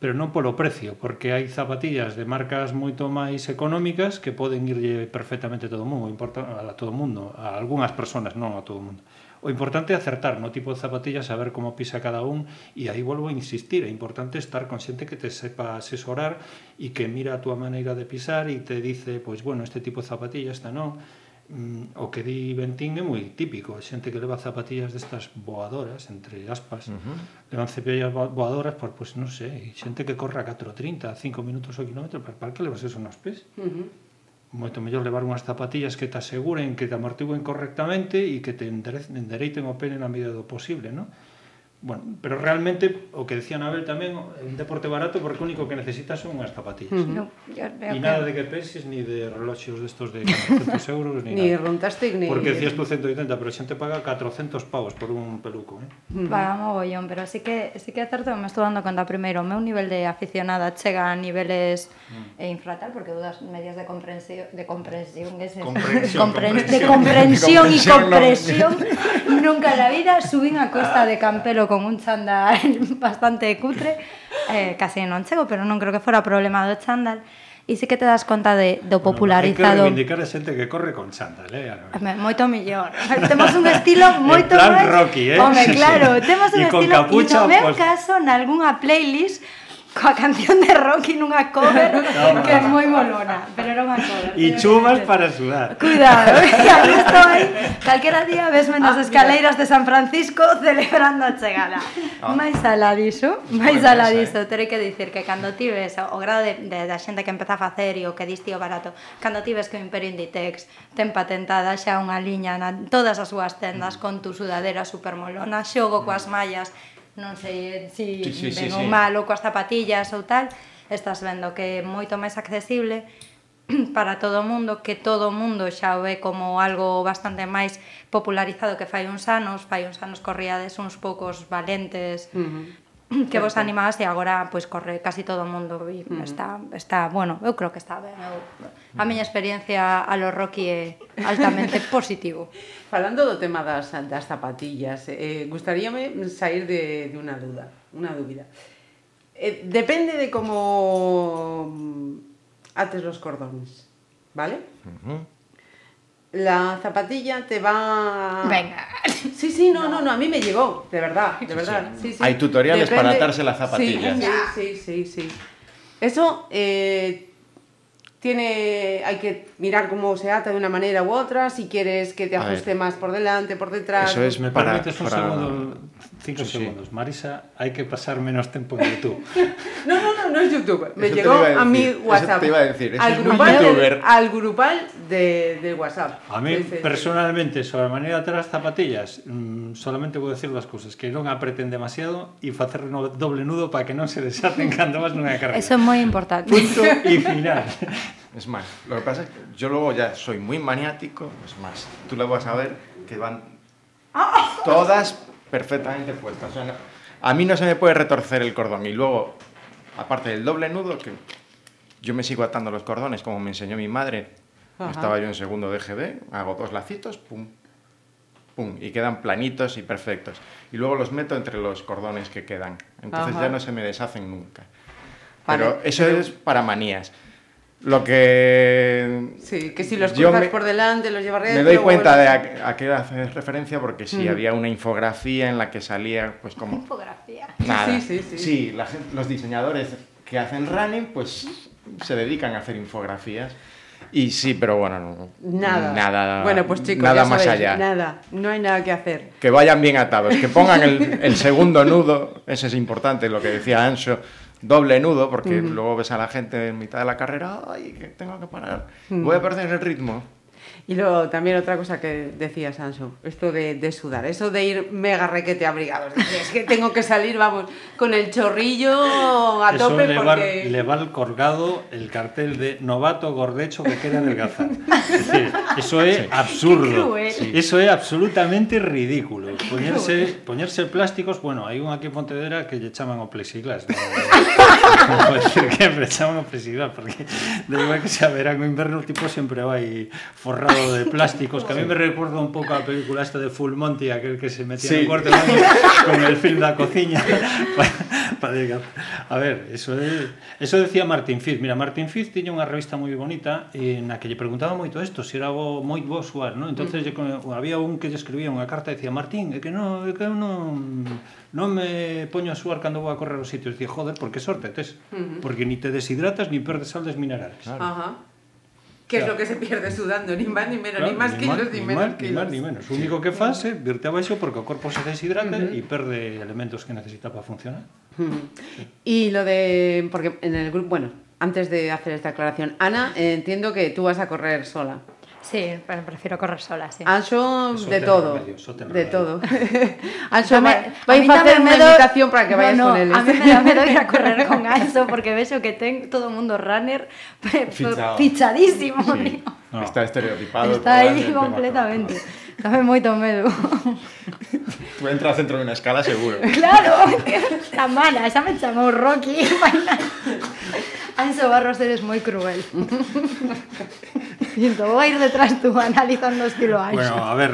[SPEAKER 5] pero non polo precio, porque hai zapatillas de marcas moito máis económicas que poden irlle perfectamente a todo o mundo, importa a todo o mundo, a algunhas persoas, non a todo o mundo. O importante é acertar no tipo de zapatillas, saber como pisa cada un e aí volvo a insistir, é importante estar con xente que te sepa asesorar e que mira a túa maneira de pisar e te dice, pois bueno, este tipo de zapatilla, esta non, mm, o que di Bentín é moi típico, xente que leva zapatillas destas voadoras, entre aspas, uh -huh. levan cepillas voadoras, por, pues, non sei, xente que corre a 4.30, 5 minutos ao kilómetro, para, para que levas eso nos pés? Uh -huh. Moito mellor levar unhas zapatillas que te aseguren, que te amortiguen correctamente e que te endereiten o pé na medida do posible, non? Bueno, pero realmente, o que decía Anabel tamén, é un deporte barato porque o único que necesitas son unhas zapatillas. Uh -huh. no, e nada que... de que penses, ni de reloxos destos de 400 euros, ni,
[SPEAKER 2] ni nada. Runtastic, ni
[SPEAKER 5] Porque decías tú 180, pero a xente paga 400 pavos por un peluco. Eh?
[SPEAKER 4] Uh -huh. Paga mogollón, pero sí que, sí que é certo, me estou dando conta primeiro, o meu nivel de aficionada chega a niveles uh -huh. infratal, porque dudas medias de comprensión, de comprensión, que es comprensión, comprensión, de comprensión, e compresión, *laughs* nunca na vida subín a costa de Campelo con un chándal *laughs* bastante cutre, eh, casi non chego, pero non creo que fora problema do chándal. E si que te das conta de, do popularizado...
[SPEAKER 5] Bueno, hai que reivindicar a xente que corre con chándal, eh?
[SPEAKER 4] Home, moito millor. Temos un estilo *laughs* moito máis...
[SPEAKER 5] En plan máis... Rocky, eh?
[SPEAKER 4] Home, claro, temos un estilo... E con capucha... E no meu pues... caso, nalgúnha playlist, coa canción de Rocky nunha cover *laughs* que é moi molona, pero era unha cover.
[SPEAKER 5] E chumas para sudar.
[SPEAKER 4] Cuidado, *laughs* *laughs* aquí estou calquera día vesme nas ah, escaleiras de San Francisco celebrando a chegada. Oh. Mais alá diso, máis alá eh. diso, terei que dicir que cando tives o grado de, de, da xente que empeza a facer e o que diste o barato, cando tives que o Imperio Inditex ten patentada xa unha liña na todas as súas tendas con tu sudadera supermolona, xogo mm. coas mallas, non sei se si sí, sí, ben sí, ou sí. malo coas zapatillas ou tal, estás vendo que é moito máis accesible *clears throat* para todo o mundo, que todo o mundo xa o ve como algo bastante máis popularizado que fai uns anos, fai uns anos corríades uns poucos valentes, uh *clears throat* -huh que vos animabas e agora pois corre casi todo o mundo e uh -huh. está está, bueno, eu creo que está ben. Eu a miña experiencia a lo Rocky é altamente *laughs* positivo.
[SPEAKER 2] Falando do tema das das zapatillas, eh gustaríame sair de de unha duda, unha dúbida. Eh, depende de como ates los cordones, ¿vale? Uh -huh la zapatilla te va...
[SPEAKER 4] Venga.
[SPEAKER 2] Sí, sí, no, no, no, a mí me llegó, de verdad, de verdad. Sí, sí.
[SPEAKER 3] Hay tutoriales para atarse la zapatilla.
[SPEAKER 2] Sí, sí, sí, sí. Eso eh, tiene, hay que mirar cómo se ata de una manera u otra, si quieres que te ajuste más por delante, por detrás.
[SPEAKER 5] Eso es, me para, permites un segundo, cinco segundos. Marisa, hay que pasar menos tiempo en YouTube. *laughs*
[SPEAKER 2] no, no, no, no es YouTube. Me llegó a, mi WhatsApp.
[SPEAKER 3] te iba a decir,
[SPEAKER 2] al, grupal, al grupal de, de, WhatsApp.
[SPEAKER 5] A mí, personalmente, sobre la manera de atrás zapatillas, mmm, solamente puedo decir dos cosas, que non apreten demasiado e facer un doble nudo para que non se desaten cando vas nunha carrera.
[SPEAKER 4] Eso é moi importante.
[SPEAKER 5] Punto y *laughs* final.
[SPEAKER 3] Es más, lo que pasa es que yo luego ya soy muy maniático, es más, tú lo vas a ver que van todas perfectamente puestas. O sea, a mí no se me puede retorcer el cordón y luego, aparte del doble nudo, que yo me sigo atando los cordones como me enseñó mi madre, estaba yo en segundo de GB, hago dos lacitos, pum, pum, y quedan planitos y perfectos. Y luego los meto entre los cordones que quedan. Entonces ya no se me deshacen nunca. Pero eso es para manías. Lo que.
[SPEAKER 2] Sí, que si los cruzas por delante, los llevas
[SPEAKER 3] Me doy cuenta de a, qué haces referencia porque sí, había una infografía en la que salía, pues como.
[SPEAKER 4] ¿Infografía? *laughs*
[SPEAKER 3] Nada. Sí, sí, sí. Sí, los diseñadores que hacen running, pues se dedican a hacer infografías. Y sí, pero bueno,
[SPEAKER 2] nada.
[SPEAKER 3] Nada,
[SPEAKER 2] bueno, pues chicos,
[SPEAKER 3] nada
[SPEAKER 2] ya
[SPEAKER 3] más allá.
[SPEAKER 2] Nada, no hay nada que hacer.
[SPEAKER 3] Que vayan bien atados, que pongan el, el segundo nudo, ese es importante, lo que decía Ancho doble nudo, porque luego ves a la gente en mitad de la carrera, ay, que tengo que parar, voy a perder el ritmo.
[SPEAKER 2] Y luego también otra cosa que decía Sanso, esto de, de sudar, eso de ir mega requete abrigado. Es que tengo que salir, vamos, con el chorrillo a
[SPEAKER 5] eso
[SPEAKER 2] tope
[SPEAKER 5] le
[SPEAKER 2] porque...
[SPEAKER 5] Va, le va colgado el cartel de novato gordecho que queda adelgazar. Es decir, eso es sí. absurdo. Sí. Eso es absolutamente ridículo. Ponerse, ponerse plásticos, bueno, hay un aquí en Pontevedra que le chaman o plexiglas. No, no, no, decir que me chaman o plexiglas, porque de igual que sea verano o inverno, el tipo siempre va ahí forrado de plásticos, que a mí me recuerda un pouco a película esta de Full Monty, aquel que se metía sí. no corte con el film da cociña. *laughs* a ver, eso de, eso decía Martin Fitz. Mira, Martin Fitz tiña unha revista moi bonita en na que lle preguntaba moito isto, se si era algo moi bo suar, ¿no? Entonces mm. lle, había un que lle escribía unha carta e decía, Martín, é que non, é que non non me poño a suar cando vou a correr os sitios. Dicía, joder, por que sorte tes? Uh -huh. Porque ni te deshidratas, ni perdes sales minerales.
[SPEAKER 2] Claro. Ajá. Que claro. es lo que se pierde sudando, ni más ni menos, claro, ni más ni kilos ni, ni menos
[SPEAKER 5] más, kilos. Ni más ni menos. O único que faz é virte abaixo porque o corpo se deshidrata uh -huh. e perde elementos que necesita para funcionar.
[SPEAKER 2] Uh -huh. sí. Y lo de... Porque en el grupo... Bueno, antes de hacer esta aclaración, Ana, eh, entiendo que tú vas a correr sola.
[SPEAKER 4] Sí, pero prefiero correr sola, sí.
[SPEAKER 2] Ah, Anxo de todo, remedio, de todo. Anxo, vai, vai facer unha invitación para que vayas
[SPEAKER 4] no, no,
[SPEAKER 2] con eles.
[SPEAKER 4] A mí me da medo ir a *laughs* correr con Anxo porque vexo que ten todo o mundo runner *laughs* Fichado. fichadísimo, sí.
[SPEAKER 3] no, Está estereotipado.
[SPEAKER 4] Está aí completamente. Dame moito medo.
[SPEAKER 3] Tú entras dentro de unha escala seguro.
[SPEAKER 4] Claro, *laughs* tamana, xa me chamou Rocky. Anxo Barros eres moi cruel. *laughs* Siento, voy a ir detrás tú analizando estilo Anxo.
[SPEAKER 5] Bueno, a ver...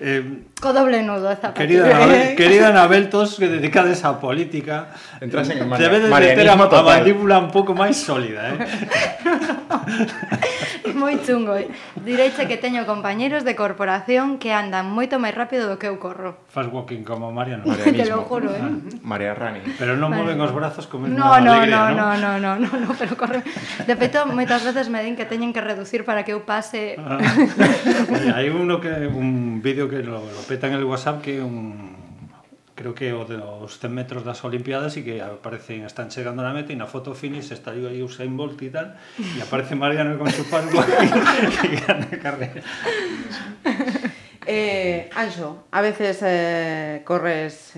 [SPEAKER 5] Eh,
[SPEAKER 4] Co doble nudo a.
[SPEAKER 5] Querida Anabel, *laughs* querida Anabel todos que dedicades á política,
[SPEAKER 3] entras en el
[SPEAKER 5] debedes de ter a, a mandíbula un pouco máis sólida, eh? *laughs*
[SPEAKER 4] moi chungo. Direiche que teño compañeros de corporación que andan moito máis rápido do que eu corro.
[SPEAKER 5] Fas walking como Mariano. *laughs*
[SPEAKER 4] Te lo juro, eh?
[SPEAKER 3] María Rani.
[SPEAKER 5] Pero non vale. moven os brazos como
[SPEAKER 4] no,
[SPEAKER 5] no,
[SPEAKER 4] alegría,
[SPEAKER 5] no,
[SPEAKER 4] no, no, no, no, no, no, pero corre. De feito, moitas veces me din que teñen que reducir para que eu pase.
[SPEAKER 5] Ah. Hai uno que un vídeo que lo, lo peta en el WhatsApp que un creo que o de os 100 metros das Olimpiadas e que aparecen, están chegando na meta e na foto finish está aí Usain Bolt e tal e aparece Mariano con su pan que *laughs* gana a carrera. *laughs*
[SPEAKER 2] Eh, Anxo, a veces eh, corres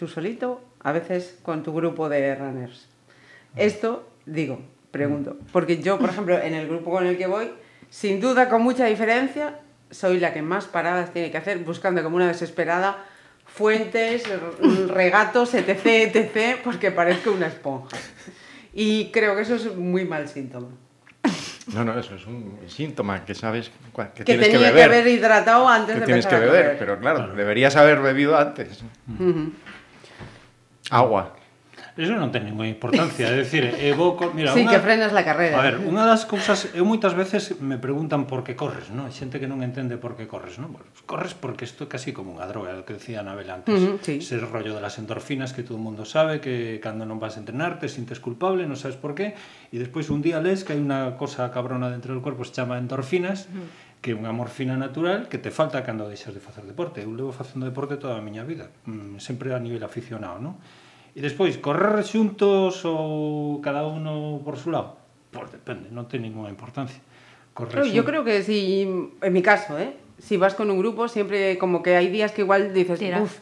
[SPEAKER 2] tú solito a veces con tu grupo de runners. Esto, digo, pregunto porque yo, por ejemplo, en el grupo con el que voy sin duda, con mucha diferencia soy la que más paradas tiene que hacer buscando como una desesperada fuentes, regatos, etc, etc, porque parezco una esponja. Y creo que eso es muy mal síntoma.
[SPEAKER 3] No, no, eso es un síntoma que sabes que,
[SPEAKER 2] que
[SPEAKER 3] tienes
[SPEAKER 2] tenía
[SPEAKER 3] que beber.
[SPEAKER 2] que haber hidratado antes
[SPEAKER 3] que
[SPEAKER 2] de
[SPEAKER 3] tienes que beber, pero claro, deberías haber bebido antes. Agua.
[SPEAKER 5] eso non ten ninguna importancia, é dicir, é bo,
[SPEAKER 2] mira, sí, una, que frenas la carrera.
[SPEAKER 5] A ver, unha das cousas, eu eh, moitas veces me preguntan por que corres, non? Xente que non entende por que corres, non? Bueno, pues corres porque isto é casi como unha droga, o que decía Anabel antes. Uh -huh, sí. Ese rollo das endorfinas que todo o mundo sabe que cando non vas a entrenar te sintes culpable, non sabes por qué, e despois un día les que hai unha cosa cabrona dentro do corpo, se chama endorfinas, uh -huh que é unha morfina natural que te falta cando deixas de facer deporte. Eu levo facendo deporte toda a miña vida, mm, sempre a nivel aficionado, non? E despois, correr xuntos ou cada uno por su lado? Pois depende, non ten ninguna importancia.
[SPEAKER 2] Correr Pero yo creo que si, en mi caso, ¿eh? si vas con un grupo, siempre como que hay días que igual dices, uff,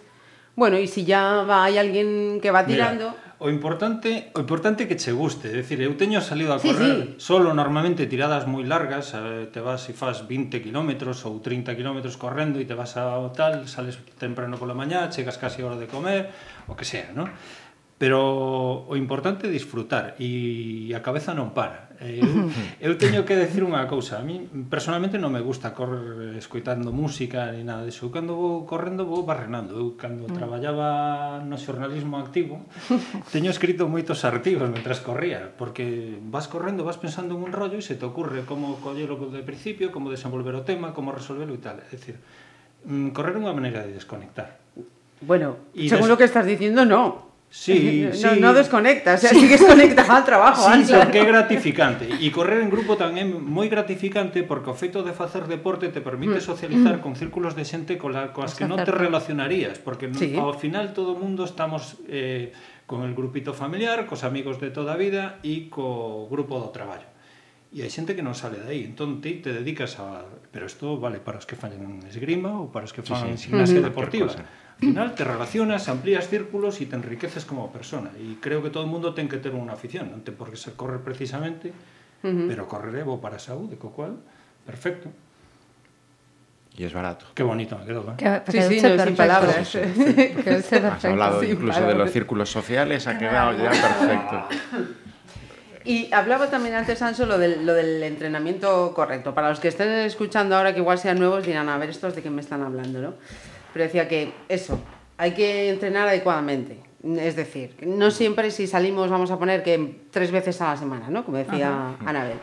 [SPEAKER 2] bueno, y si ya va, hay alguien que va tirando...
[SPEAKER 5] O importante, o importante é que che guste, é dicir, eu teño salido a correr sí, sí. solo normalmente tiradas moi largas, eh, te vas e fas 20 km ou 30 km correndo e te vas ao tal, sales temprano pola mañá, chegas casi a hora de comer, o que sea, non? Pero o importante é disfrutar e a cabeza non para. Eu, eu teño que decir unha cousa. A mí, personalmente, non me gusta correr escoitando música ni nada disso. Eu, cando vou correndo, vou barrenando. Eu, cando mm. traballaba no xornalismo activo, *laughs* teño escrito moitos artigos mentras corría, porque vas correndo, vas pensando en un rollo e se te ocurre como collelo de principio, como desenvolver o tema, como resolverlo e tal. É dicir, mm, correr é unha maneira de desconectar.
[SPEAKER 2] Bueno, y según des... lo que estás diciendo, no.
[SPEAKER 5] Sí, *laughs*
[SPEAKER 2] no,
[SPEAKER 5] sí.
[SPEAKER 2] no desconectas, ¿eh? o sea, sigues conectado ao trabajo.
[SPEAKER 5] Sí, claro. que é gratificante. E correr en grupo tamén é moi gratificante porque o feito de facer deporte te permite mm. socializar mm. con círculos de xente cola, coas que non te relacionarías, porque sí. No, ao final todo o mundo estamos eh, con el grupito familiar, cos amigos de toda a vida e co grupo do traballo. E hai xente que non sale de aí, entón ti te dedicas a... Pero isto vale para os que fan esgrima ou para os que fan sí, sí. gimnasia mm -hmm. deportiva final te relacionas, amplías círculos e te enriqueces como persona. E creo que todo o mundo ten que ter unha afición, non ten por que ser correr precisamente, uh -huh. pero correr bo para saúde, co cual, perfecto.
[SPEAKER 3] Y es barato.
[SPEAKER 5] Qué bonito me quedó. ¿eh?
[SPEAKER 2] Que, sí, sí, no, sin palabras.
[SPEAKER 3] Has hablado incluso de los círculos sociales, ha quedado ya perfecto.
[SPEAKER 2] Y hablaba también antes, Anso, lo del, lo del entrenamiento correcto. Para los que estén escuchando ahora, que igual sean nuevos, dirán, a ver, estos de qué me están hablando, ¿no? Pero decía que eso, hay que entrenar adecuadamente. Es decir, no siempre si salimos vamos a poner que tres veces a la semana, ¿no? Como decía Anabel.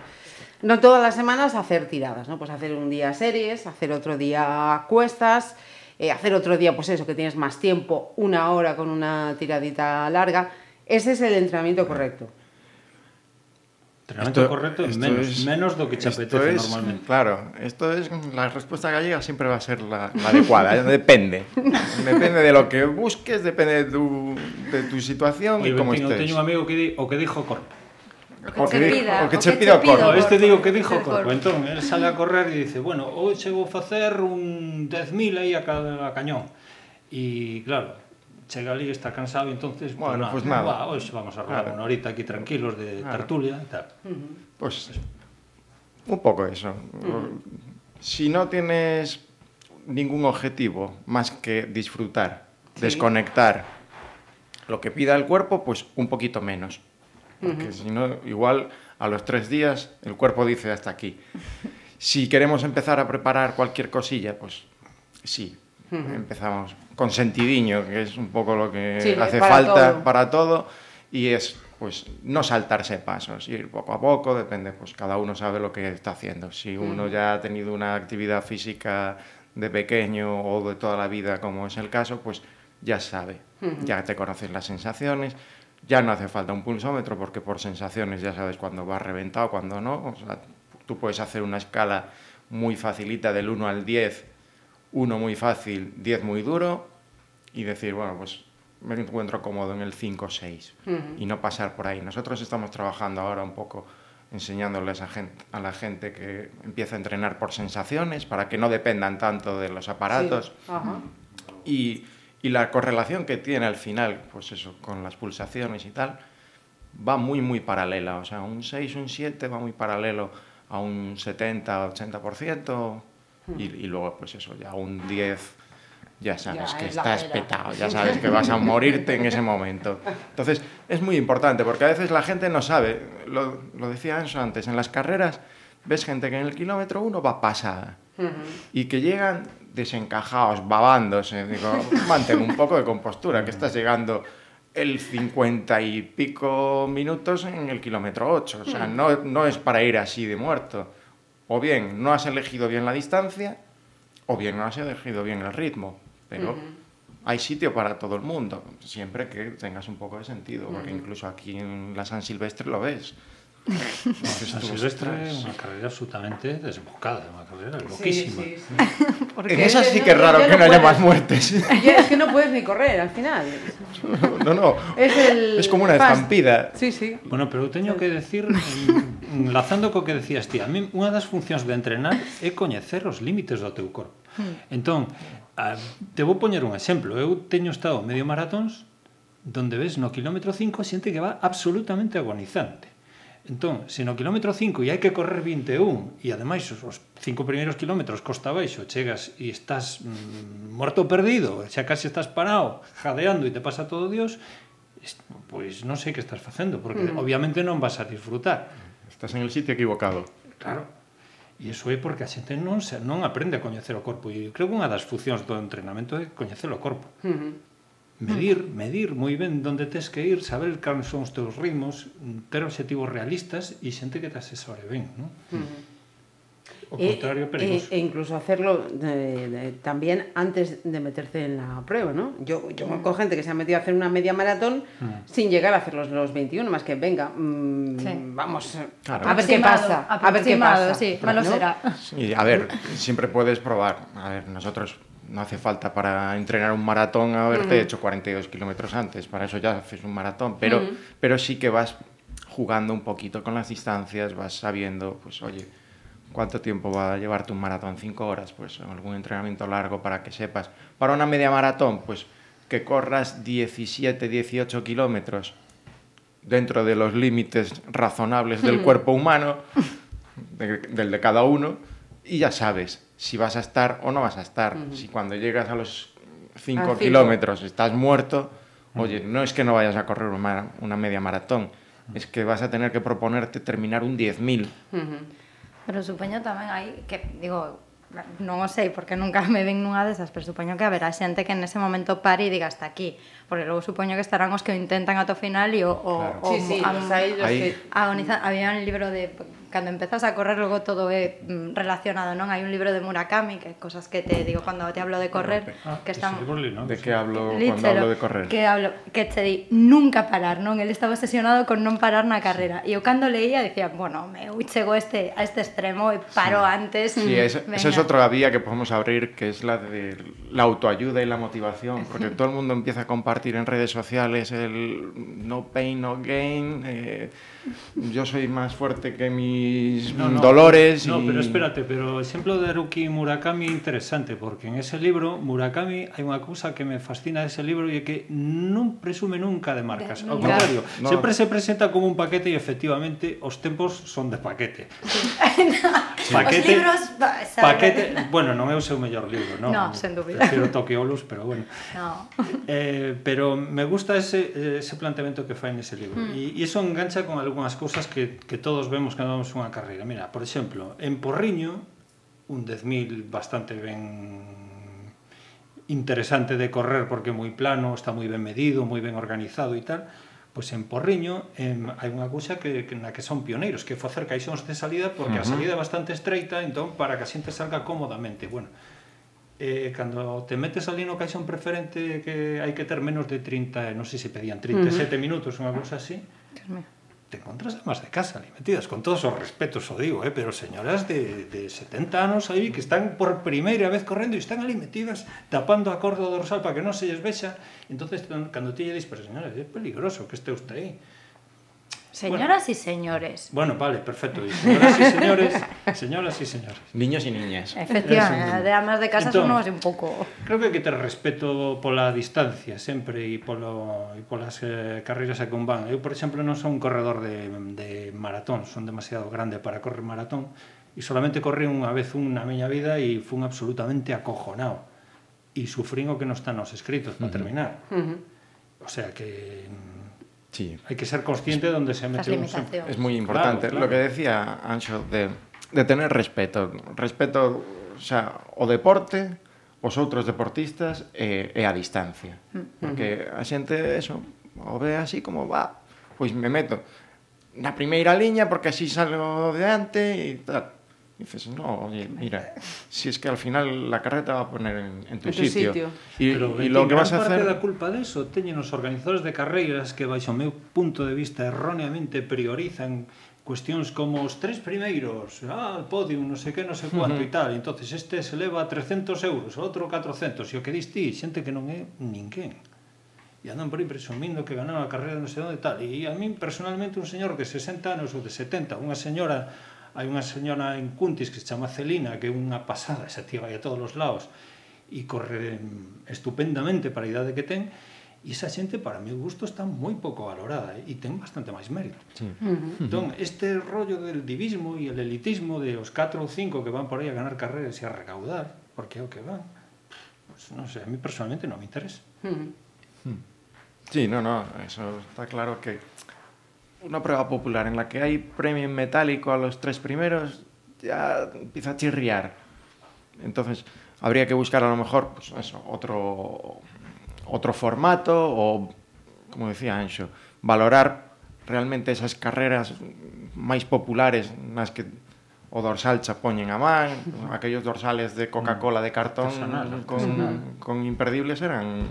[SPEAKER 2] No todas las semanas hacer tiradas, ¿no? Pues hacer un día series, hacer otro día cuestas, eh, hacer otro día, pues eso, que tienes más tiempo, una hora con una tiradita larga. Ese es el entrenamiento correcto.
[SPEAKER 5] Entrenamiento esto, correcto es menos, es, menos do que te apetece es, normalmente.
[SPEAKER 3] Claro, esto es la respuesta gallega siempre va a ser la, la adecuada, *laughs* depende. depende de lo que busques, depende de tu, de tu situación Oye, y cómo estés.
[SPEAKER 5] Teño un amigo que di, o que dijo corpo.
[SPEAKER 3] O que, pida, o que che pida o corpo.
[SPEAKER 5] Este digo que dijo corpo. Entón, él sale a correr e dice, bueno, hoxe vou facer un 10.000 aí a cada cañón. E claro, chega ali está cansado, entonces
[SPEAKER 3] bueno, pues, nada,
[SPEAKER 5] va, hoxe vamos a robar claro. una horita aquí tranquilos de claro. tertulia e tal. Uh
[SPEAKER 3] -huh. Pues un poco eso. Uh -huh. Si no tienes ningún objetivo más que disfrutar, sí. desconectar lo que pida el cuerpo, pues un poquito menos. Porque uh -huh. si no, igual a los tres días el cuerpo dice hasta aquí. Si queremos empezar a preparar cualquier cosilla, pues sí, uh -huh. empezamos con sentidiño, que es un poco lo que sí, hace para falta todo. para todo, y es pues no saltarse pasos, ir poco a poco, depende, pues cada uno sabe lo que está haciendo. Si uno ya ha tenido una actividad física de pequeño o de toda la vida, como es el caso, pues ya sabe, uh -huh. ya te conoces las sensaciones, ya no hace falta un pulsómetro porque por sensaciones ya sabes cuándo va reventado, cuándo no. O sea, tú puedes hacer una escala muy facilita del 1 al 10 uno muy fácil, 10 muy duro y decir, bueno, pues me encuentro cómodo en el 5 o 6 y no pasar por ahí. Nosotros estamos trabajando ahora un poco enseñándoles a, gente, a la gente que empieza a entrenar por sensaciones para que no dependan tanto de los aparatos. Y, y, la correlación que tiene al final, pues eso, con las pulsaciones y tal, va muy, muy paralela. O sea, un 6, un 7 va muy paralelo a un 70, 80%. Y, y, luego, pues eso, ya un 10, ya sabes ya que estás petado, ya sabes que vas a morirte en ese momento. Entonces, es muy importante, porque a veces la gente no sabe, lo, lo decía Anso antes, en las carreras ves gente que en el kilómetro uno va pasada uh -huh. y que llegan desencajados, babándose. Digo, mantén un poco de compostura, que estás llegando el 50 y pico minutos en el kilómetro 8. O sea, no, no es para ir así de muerto. O bien no has elegido bien la distancia, o bien no has elegido bien el ritmo. Pero hay sitio para todo el mundo, siempre que tengas un poco de sentido, porque incluso aquí en la San Silvestre lo ves.
[SPEAKER 5] San Silvestre es una carrera absolutamente desbocada, una carrera loquísima. Sí,
[SPEAKER 3] sí, *laughs* en esa sí que es raro que no, haya más muertes.
[SPEAKER 2] es que no puedes ni correr al final.
[SPEAKER 3] no, no. Es, el es como una fast. estampida.
[SPEAKER 2] Sí, sí.
[SPEAKER 5] Bueno, pero teño que decir, enlazando co que decías ti, a mí unha das funcións de entrenar é coñecer os límites do teu corpo. Hmm. Entón, a, te vou poñer un exemplo. Eu teño estado medio maratóns donde ves no kilómetro 5 xente que va absolutamente agonizante. Entón, se no kilómetro 5 e hai que correr 21 e ademais os, cinco primeiros kilómetros costa baixo, chegas e estás mm, morto perdido, xa casi estás parado, jadeando e te pasa todo Dios, pois non sei que estás facendo, porque mm. obviamente non vas a disfrutar.
[SPEAKER 3] Estás en el sitio equivocado.
[SPEAKER 5] Claro. E iso é porque a xente non se, non aprende a coñecer o corpo e creo que unha das funcións do entrenamento é coñecer o corpo. Mm -hmm medir, medir moi ben onde tes que ir, saber cales son os teus ritmos, ter objetivos realistas e xente que te asesore ben, non? Uh -huh. O contrario,
[SPEAKER 2] perigoso. E, e incluso hacerlo de, de, también antes de meterse en la prueba, ¿no? Yo, yo conozco gente que se ha metido a hacer una media maratón mm. sin llegar a hacer los, los 21, más que venga, mmm, sí. vamos claro. a ver qué pasa. A ver qué pasa.
[SPEAKER 4] Sí, malo ¿no? será.
[SPEAKER 3] Sí, a ver, *laughs* siempre puedes probar. A ver, nosotros no hace falta para entrenar un maratón haberte mm. hecho 42 kilómetros antes, para eso ya haces un maratón, pero, mm. pero sí que vas jugando un poquito con las distancias, vas sabiendo, pues oye, ¿cuánto tiempo va a llevarte un maratón? ¿Cinco horas? Pues algún entrenamiento largo para que sepas. Para una media maratón, pues que corras 17, 18 kilómetros dentro de los límites razonables del cuerpo humano, del de cada uno, y ya sabes, si vas a estar o no vas a estar. Uh -huh. Si cuando llegas a los 5 kilómetros estás muerto, uh -huh. oye, no es que no vayas a correr una, una media maratón, uh -huh. es que vas a tener que proponerte terminar un 10.000.
[SPEAKER 4] Pero supoño tamén hai que, digo, non o sei porque nunca me ven nunha desas, pero supoño que haberá xente que en ese momento pare e diga hasta aquí, porque logo supoño que estarán os que o intentan ata o final e o,
[SPEAKER 2] claro. o, sí, sí,
[SPEAKER 4] a,
[SPEAKER 2] los hay, los que...
[SPEAKER 4] agonizan, había un libro de cando empezas a correr logo todo é mm, relacionado, non? Hai un libro de Murakami que cosas que te digo cando te hablo de correr,
[SPEAKER 3] ah,
[SPEAKER 4] que están
[SPEAKER 3] De que hablo Lítero, cando hablo de correr?
[SPEAKER 4] Que hablo que te di nunca parar, non? El estaba obsesionado con non parar na carrera. E eu cando leía decía, bueno, me chego este a este extremo e paro sí. antes.
[SPEAKER 3] Sí, es, esa es otra vía que podemos abrir que es la de la autoayuda y la motivación, porque todo el mundo empieza a compartir en redes sociales el no pain no gain eh yo soy más fuerte que mis no, no, dolores.
[SPEAKER 5] No, y... pero espérate, pero o exemplo de Haruki Murakami interesante, porque en ese libro, Murakami, hai unha cousa que me fascina dese libro e é que non presume nunca de marcas. Ao contrario, no. sempre se presenta como un paquete e efectivamente os tempos son de paquete.
[SPEAKER 4] Sí. *laughs* *laughs* paquete, os libros...
[SPEAKER 5] Paquete, bueno, non é o seu mellor libro, non?
[SPEAKER 4] No, sen dúbida.
[SPEAKER 5] Prefiro Toqueolus, pero bueno. No. Eh, pero me gusta ese, ese planteamento que fai nese libro. Mm. E, e iso engancha con algún algunhas cousas que, que todos vemos cando vamos unha carreira. Mira, por exemplo, en Porriño, un 10.000 bastante ben interesante de correr porque é moi plano, está moi ben medido, moi ben organizado e tal, pois en Porriño en, hai unha cousa que, que na que son pioneiros, que é facer caixóns de salida porque uh -huh. a salida é bastante estreita, entón para que a xente salga cómodamente. Bueno, eh, cando te metes ali no caixón preferente que hai que ter menos de 30, non sei se pedían 37 uh -huh. minutos, unha cousa así te encontras amas de casa ali metidas, con todos os respetos o digo, eh, pero señoras de, de 70 anos aí que están por primeira vez correndo e están ali metidas tapando a corda dorsal para que non se lles vexa, entonces cando ti lle dis, pero señora, é peligroso que este usted aí,
[SPEAKER 4] Señoras bueno, y señores.
[SPEAKER 5] Bueno, vale, perfecto. Y señoras y señores, *laughs* señoras y señores.
[SPEAKER 3] Niños y niñas.
[SPEAKER 4] Efectivamente, amas de casa entón, somos un pouco...
[SPEAKER 5] Creo que que ter respeto pola distancia sempre e polo e polas eh, carreiras a que un van. Eu, por exemplo, non son un corredor de, de maratón, son demasiado grande para correr maratón e solamente corri unha vez unha miña vida e fun absolutamente acojonado e sufrín o que non están nos escritos para uh -huh. terminar. Uh -huh. O sea que
[SPEAKER 3] Sí.
[SPEAKER 5] Hay que ser consciente de dónde se mete un...
[SPEAKER 3] Es muy importante. Claro, claro. Lo que decía Ancho de, de, tener respeto. Respeto, o sea, o deporte, os outros deportistas e, e a distancia. Mm. Porque a xente, eso, o ve así como, va, pois me meto na primeira liña porque así salgo de ante e tal. Y dices, no, oye, mira, si es que al final la carrera te va a poner en, en tu, en tu sitio. sitio.
[SPEAKER 5] Y, Pero, y lo que vas a hacer... parte da culpa de eso teñen os organizadores de carreiras que, baixo o meu punto de vista, erróneamente priorizan cuestións como os tres primeiros, ah, podium, non sei que, non sei cuánto uh -huh. e tal. entonces este se leva a 300 euros, o outro 400, e o que dis ti, xente que non é ninguén. E andan por aí presumindo que ganaron a carreira non sei onde tal. E a min, personalmente, un señor de 60 anos ou de 70, unha señora hai unha señora en Cuntis que se chama Celina, que é unha pasada, esa tía vai a todos os lados e corre estupendamente para a idade que ten, E esa xente, para meu gusto, está moi pouco valorada eh? e ten bastante máis mérito. Sí. Uh -huh. Entón, este rollo del divismo e el elitismo de os 4 ou 5 que van por aí a ganar carreras e a recaudar, porque é o que van, pues, non sei, a mí personalmente non me interesa. Uh -huh.
[SPEAKER 3] Hmm. Sí, no, no, eso está claro que una prueba popular en la que hay premio en metálico a los tres primeros, ya empieza a chirriar. Entonces, habría que buscar a lo mejor pues eso, otro, otro formato o, como decía Ancho, valorar realmente esas carreras máis populares nas que o dorsal xa poñen a man, aquellos dorsales de Coca-Cola de cartón con, con imperdibles eran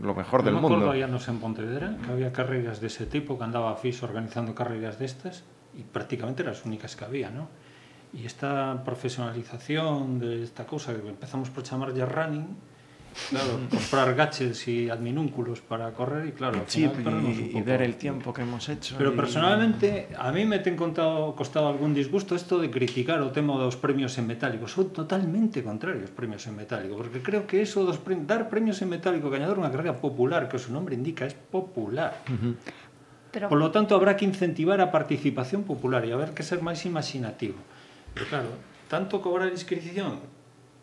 [SPEAKER 3] lo mejor del mundo.
[SPEAKER 5] Me acordo anos en Pontevedra que había carreras de ese tipo, que andaba FIS organizando carreras de estas y prácticamente eran las únicas que había, ¿no? Y esta profesionalización de esta cosa que empezamos por chamar ya running, Claro, mm. comprar gadgets y adminúnculos para correr y claro, al
[SPEAKER 3] final y, y, ver el tiempo que hemos hecho.
[SPEAKER 5] Pero
[SPEAKER 3] y...
[SPEAKER 5] personalmente a mí me ten contado, costado algún disgusto esto de criticar o tema dos premios en metálico. Son totalmente contrarios premios en metálico, porque creo que eso dos pre... dar premios en metálico gañador unha carrera popular, que o seu nombre indica, es popular. Uh -huh. Pero... Por lo tanto, habrá que incentivar a participación popular e haber que ser máis imaginativo. Pero, claro, tanto cobrar inscripción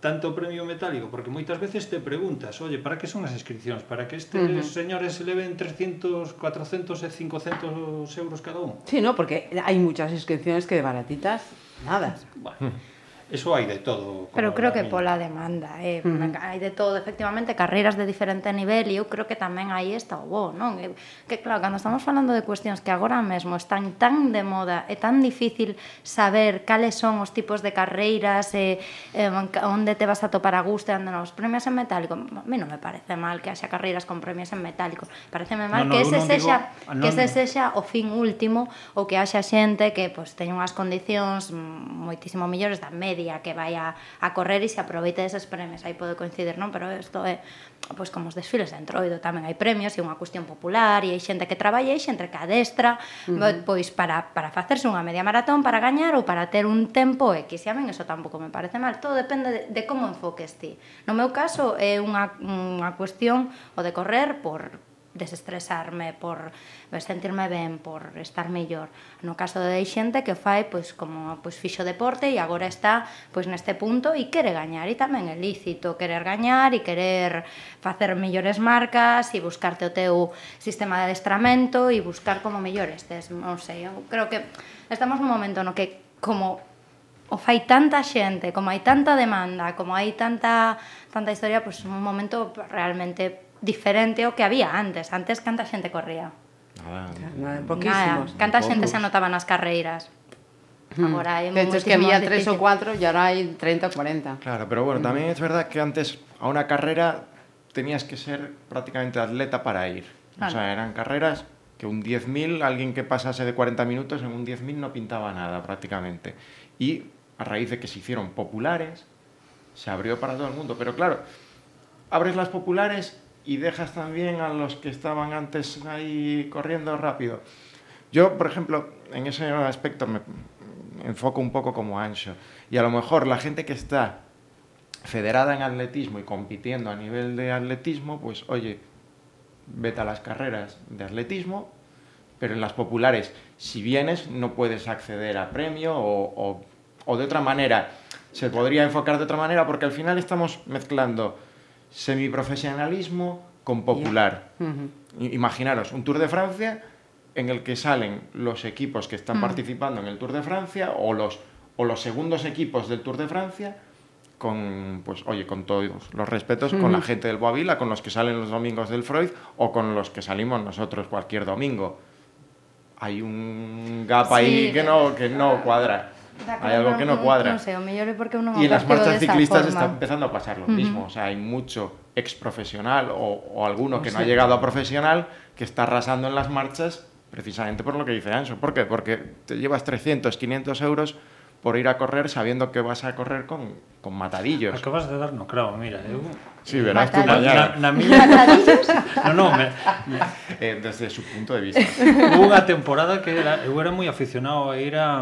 [SPEAKER 5] tanto premio metálico, porque moitas veces te preguntas, oye, para que son as inscripcións? Para que estes uh -huh. señores se leven 300, 400 e 500 euros cada un?
[SPEAKER 2] Sí, no, porque hai muchas inscripciones que de baratitas, nada.
[SPEAKER 5] Bueno. Eso hai de todo.
[SPEAKER 4] Pero creo que pola demanda, eh, uh -huh. hai de todo, efectivamente, carreiras de diferente nivel e eu creo que tamén aí está o bo, non? E, que claro, cando estamos falando de cuestións que agora mesmo están tan de moda, e tan difícil saber cales son os tipos de carreiras, e, eh, onde te vas a topar a gusto, onde non, os premios en metálico, a mí non me parece mal que haxa carreiras con premios en metálico, pareceme mal no, no, que ese sexa digo, que ese sexa o fin último ou que haxa xente que pois pues, teña unhas condicións moitísimo mellores da media día que vai a, a correr e se aproveite deses premios, aí pode coincidir, non? Pero isto é pois como os desfiles de Entroido tamén hai premios, e unha cuestión popular e hai xente que traballa e xente que adestra. Uh -huh. pois para, para facerse unha media maratón para gañar ou para ter un tempo e que se amen, eso tampouco me parece mal. Todo depende de, de como enfoques ti. No meu caso é unha, unha cuestión o de correr por, desestresarme, por sentirme ben, por estar mellor. No caso de xente que fai, pois como pois fixo deporte e agora está pois neste punto e quere gañar e tamén é lícito querer gañar e querer facer mellores marcas e buscarte o teu sistema de adestramento e buscar como mellor estes, non sei, eu creo que estamos nun momento no que como o fai tanta xente, como hai tanta demanda, como hai tanta tanta historia, pois un momento realmente diferente ao que había antes. Antes, canta xente corría?
[SPEAKER 2] Nada, nada poquísimos.
[SPEAKER 4] Nada. Canta xente se anotaba nas carreiras?
[SPEAKER 2] Hmm. Agora hai de hecho, es que había tres o cuatro y ahora hay 30 o 40.
[SPEAKER 3] Claro, pero bueno, también es verdad que antes a una carrera tenías que ser prácticamente atleta para ir. Claro. O sea, eran carreras que un 10.000, alguien que pasase de 40 minutos en un 10.000 no pintaba nada prácticamente. Y a raíz de que se hicieron populares, se abrió para todo el mundo. Pero claro, abres las populares y dejas también a los que estaban antes ahí corriendo rápido. Yo, por ejemplo, en ese aspecto me enfoco un poco como ancho. Y a lo mejor la gente que está federada en atletismo y compitiendo a nivel de atletismo, pues oye, vete a las carreras de atletismo, pero en las populares, si vienes, no puedes acceder a premio o, o, o de otra manera. Se podría enfocar de otra manera porque al final estamos mezclando semiprofesionalismo con popular. Yeah. Uh -huh. Imaginaros, un Tour de Francia en el que salen los equipos que están uh -huh. participando en el Tour de Francia o los, o los segundos equipos del Tour de Francia con, pues, oye, con todos los respetos, con la gente del Boavila, con los que salen los domingos del Freud o con los que salimos nosotros cualquier domingo. Hay un gap ahí que no, que no cuadra. Hay algo que no cuadra.
[SPEAKER 4] No sé, o mellor é porque uno
[SPEAKER 3] y en las marchas ciclistas está empezando a pasar lo mismo. O sea, hay mucho ex profesional o, o alguno que no ha llegado a profesional que está arrasando en las marchas precisamente por lo que dice Anso. ¿Por qué? Porque te llevas 300, 500 euros por ir a correr sabiendo que vas a correr con, con matadillos.
[SPEAKER 5] Acabas de dar no claro, mira, eu...
[SPEAKER 3] Sí, verás tú mañana.
[SPEAKER 5] Na, na miña... ¿Matadillos? *laughs* no, no, me...
[SPEAKER 3] eh, desde su punto de vista.
[SPEAKER 5] Hubo unha temporada que era, eu era moi aficionado a ir a,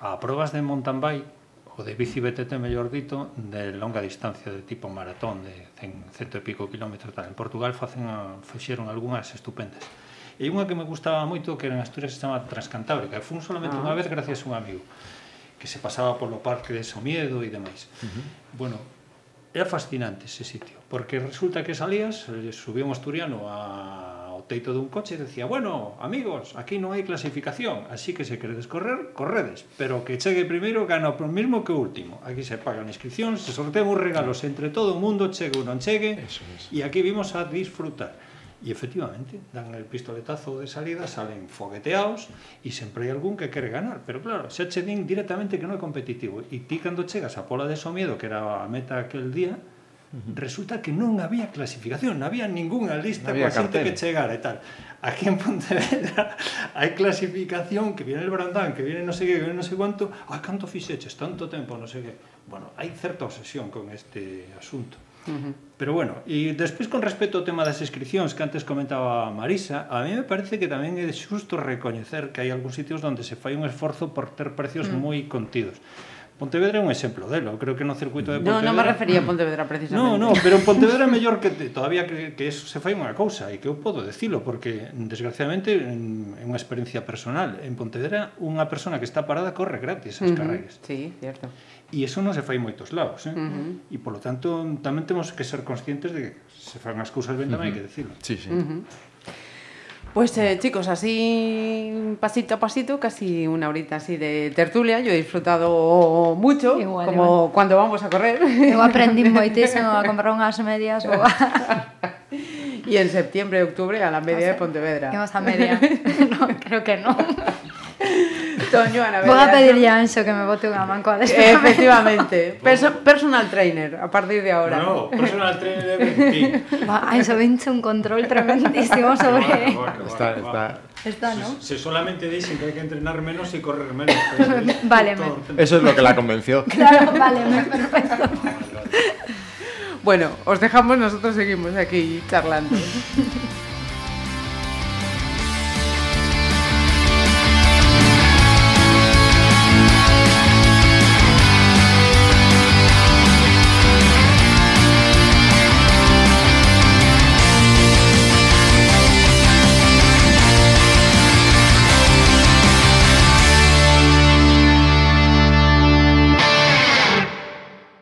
[SPEAKER 5] a probas de mountain bike o de bici BTT, mellor dito, de longa distancia de tipo maratón de 100, cento e pico kilómetros tal. En Portugal facen a, fixeron algunhas estupendas. E unha que me gustaba moito que en Asturias se chama Transcantábrica. Fun solamente ah. unha vez gracias a un amigo que se pasaba polo parque de Somiedo e demais. Uh -huh. Bueno, era fascinante ese sitio, porque resulta que salías, eh, subía un asturiano a teito dun coche e decía, bueno, amigos, aquí non hai clasificación, así que se queredes correr, corredes, pero que chegue primeiro gana o mesmo que o último. Aquí se pagan inscripcións, se sortean os regalos entre todo o mundo, chegue ou non chegue, e aquí vimos a disfrutar. E efectivamente, dan el pistoletazo de salida, salen fogueteados e sempre hai algún que quere ganar. Pero claro, xa che din directamente que non é competitivo. E ti cando chegas a pola de Somiedo, que era a meta aquel día, Uh -huh. Resulta que non había clasificación, non había ninguna lista no coa xente que chegara e tal. Aquí en Pontevedra *laughs* hai clasificación que viene el Brandán, que viene non sei que, que viene non sei cuánto, ai, canto fixeches, tanto tempo, non sei que. Bueno, hai certa obsesión con este asunto. Uh -huh. Pero bueno, e despois con respecto ao tema das inscripcións que antes comentaba Marisa, a mí me parece que tamén é xusto recoñecer que hai algúns sitios onde se fai un esforzo por ter precios uh mm. -huh. moi contidos. Pontevedra é un exemplo delo, creo que no circuito de Pontevedra...
[SPEAKER 2] No, non me refería a Pontevedra precisamente.
[SPEAKER 5] No, no, pero en Pontevedra é mellor que todavía que, que eso se fai unha cousa e que eu podo decilo porque desgraciadamente é unha experiencia personal. En Pontevedra unha persona que está parada corre gratis as uh -huh, carreiras.
[SPEAKER 2] Sí, cierto.
[SPEAKER 5] E iso non se fai moitos lados, eh? Uh -huh. E polo tanto tamén temos que ser conscientes de que se fan as cousas ben tamén uh -huh. hai que decilo.
[SPEAKER 3] Sí, sí.
[SPEAKER 2] Uh -huh. Pues eh, chicos, así pasito a pasito, casi una horita así de tertulia, yo he disfrutado mucho, igual, como igual. cuando vamos a correr.
[SPEAKER 4] Eu aprendí *laughs* moitísimo a comprar unhas medias.
[SPEAKER 2] Y en septiembre, octubre a la media de Pontevedra.
[SPEAKER 4] Vamos a media. *laughs* no, creo que no. *laughs*
[SPEAKER 2] Toño, Ana
[SPEAKER 4] Voy a pedirle a Anso que me bote unha man coa
[SPEAKER 2] Efectivamente. Perso personal trainer, a partir de ahora.
[SPEAKER 5] No, personal trainer de ti.
[SPEAKER 4] Anso vinche un control tremendísimo sobre... Bueno,
[SPEAKER 3] bueno, está, está...
[SPEAKER 4] Está, ¿no?
[SPEAKER 5] Se, se solamente dicen que hay que entrenar menos y correr menos. *laughs*
[SPEAKER 4] vale.
[SPEAKER 3] Eso es lo que la convenció. *laughs*
[SPEAKER 4] Claro, vale, perfecto.
[SPEAKER 2] Bueno, os dejamos, nosotros seguimos aquí charlando. *laughs*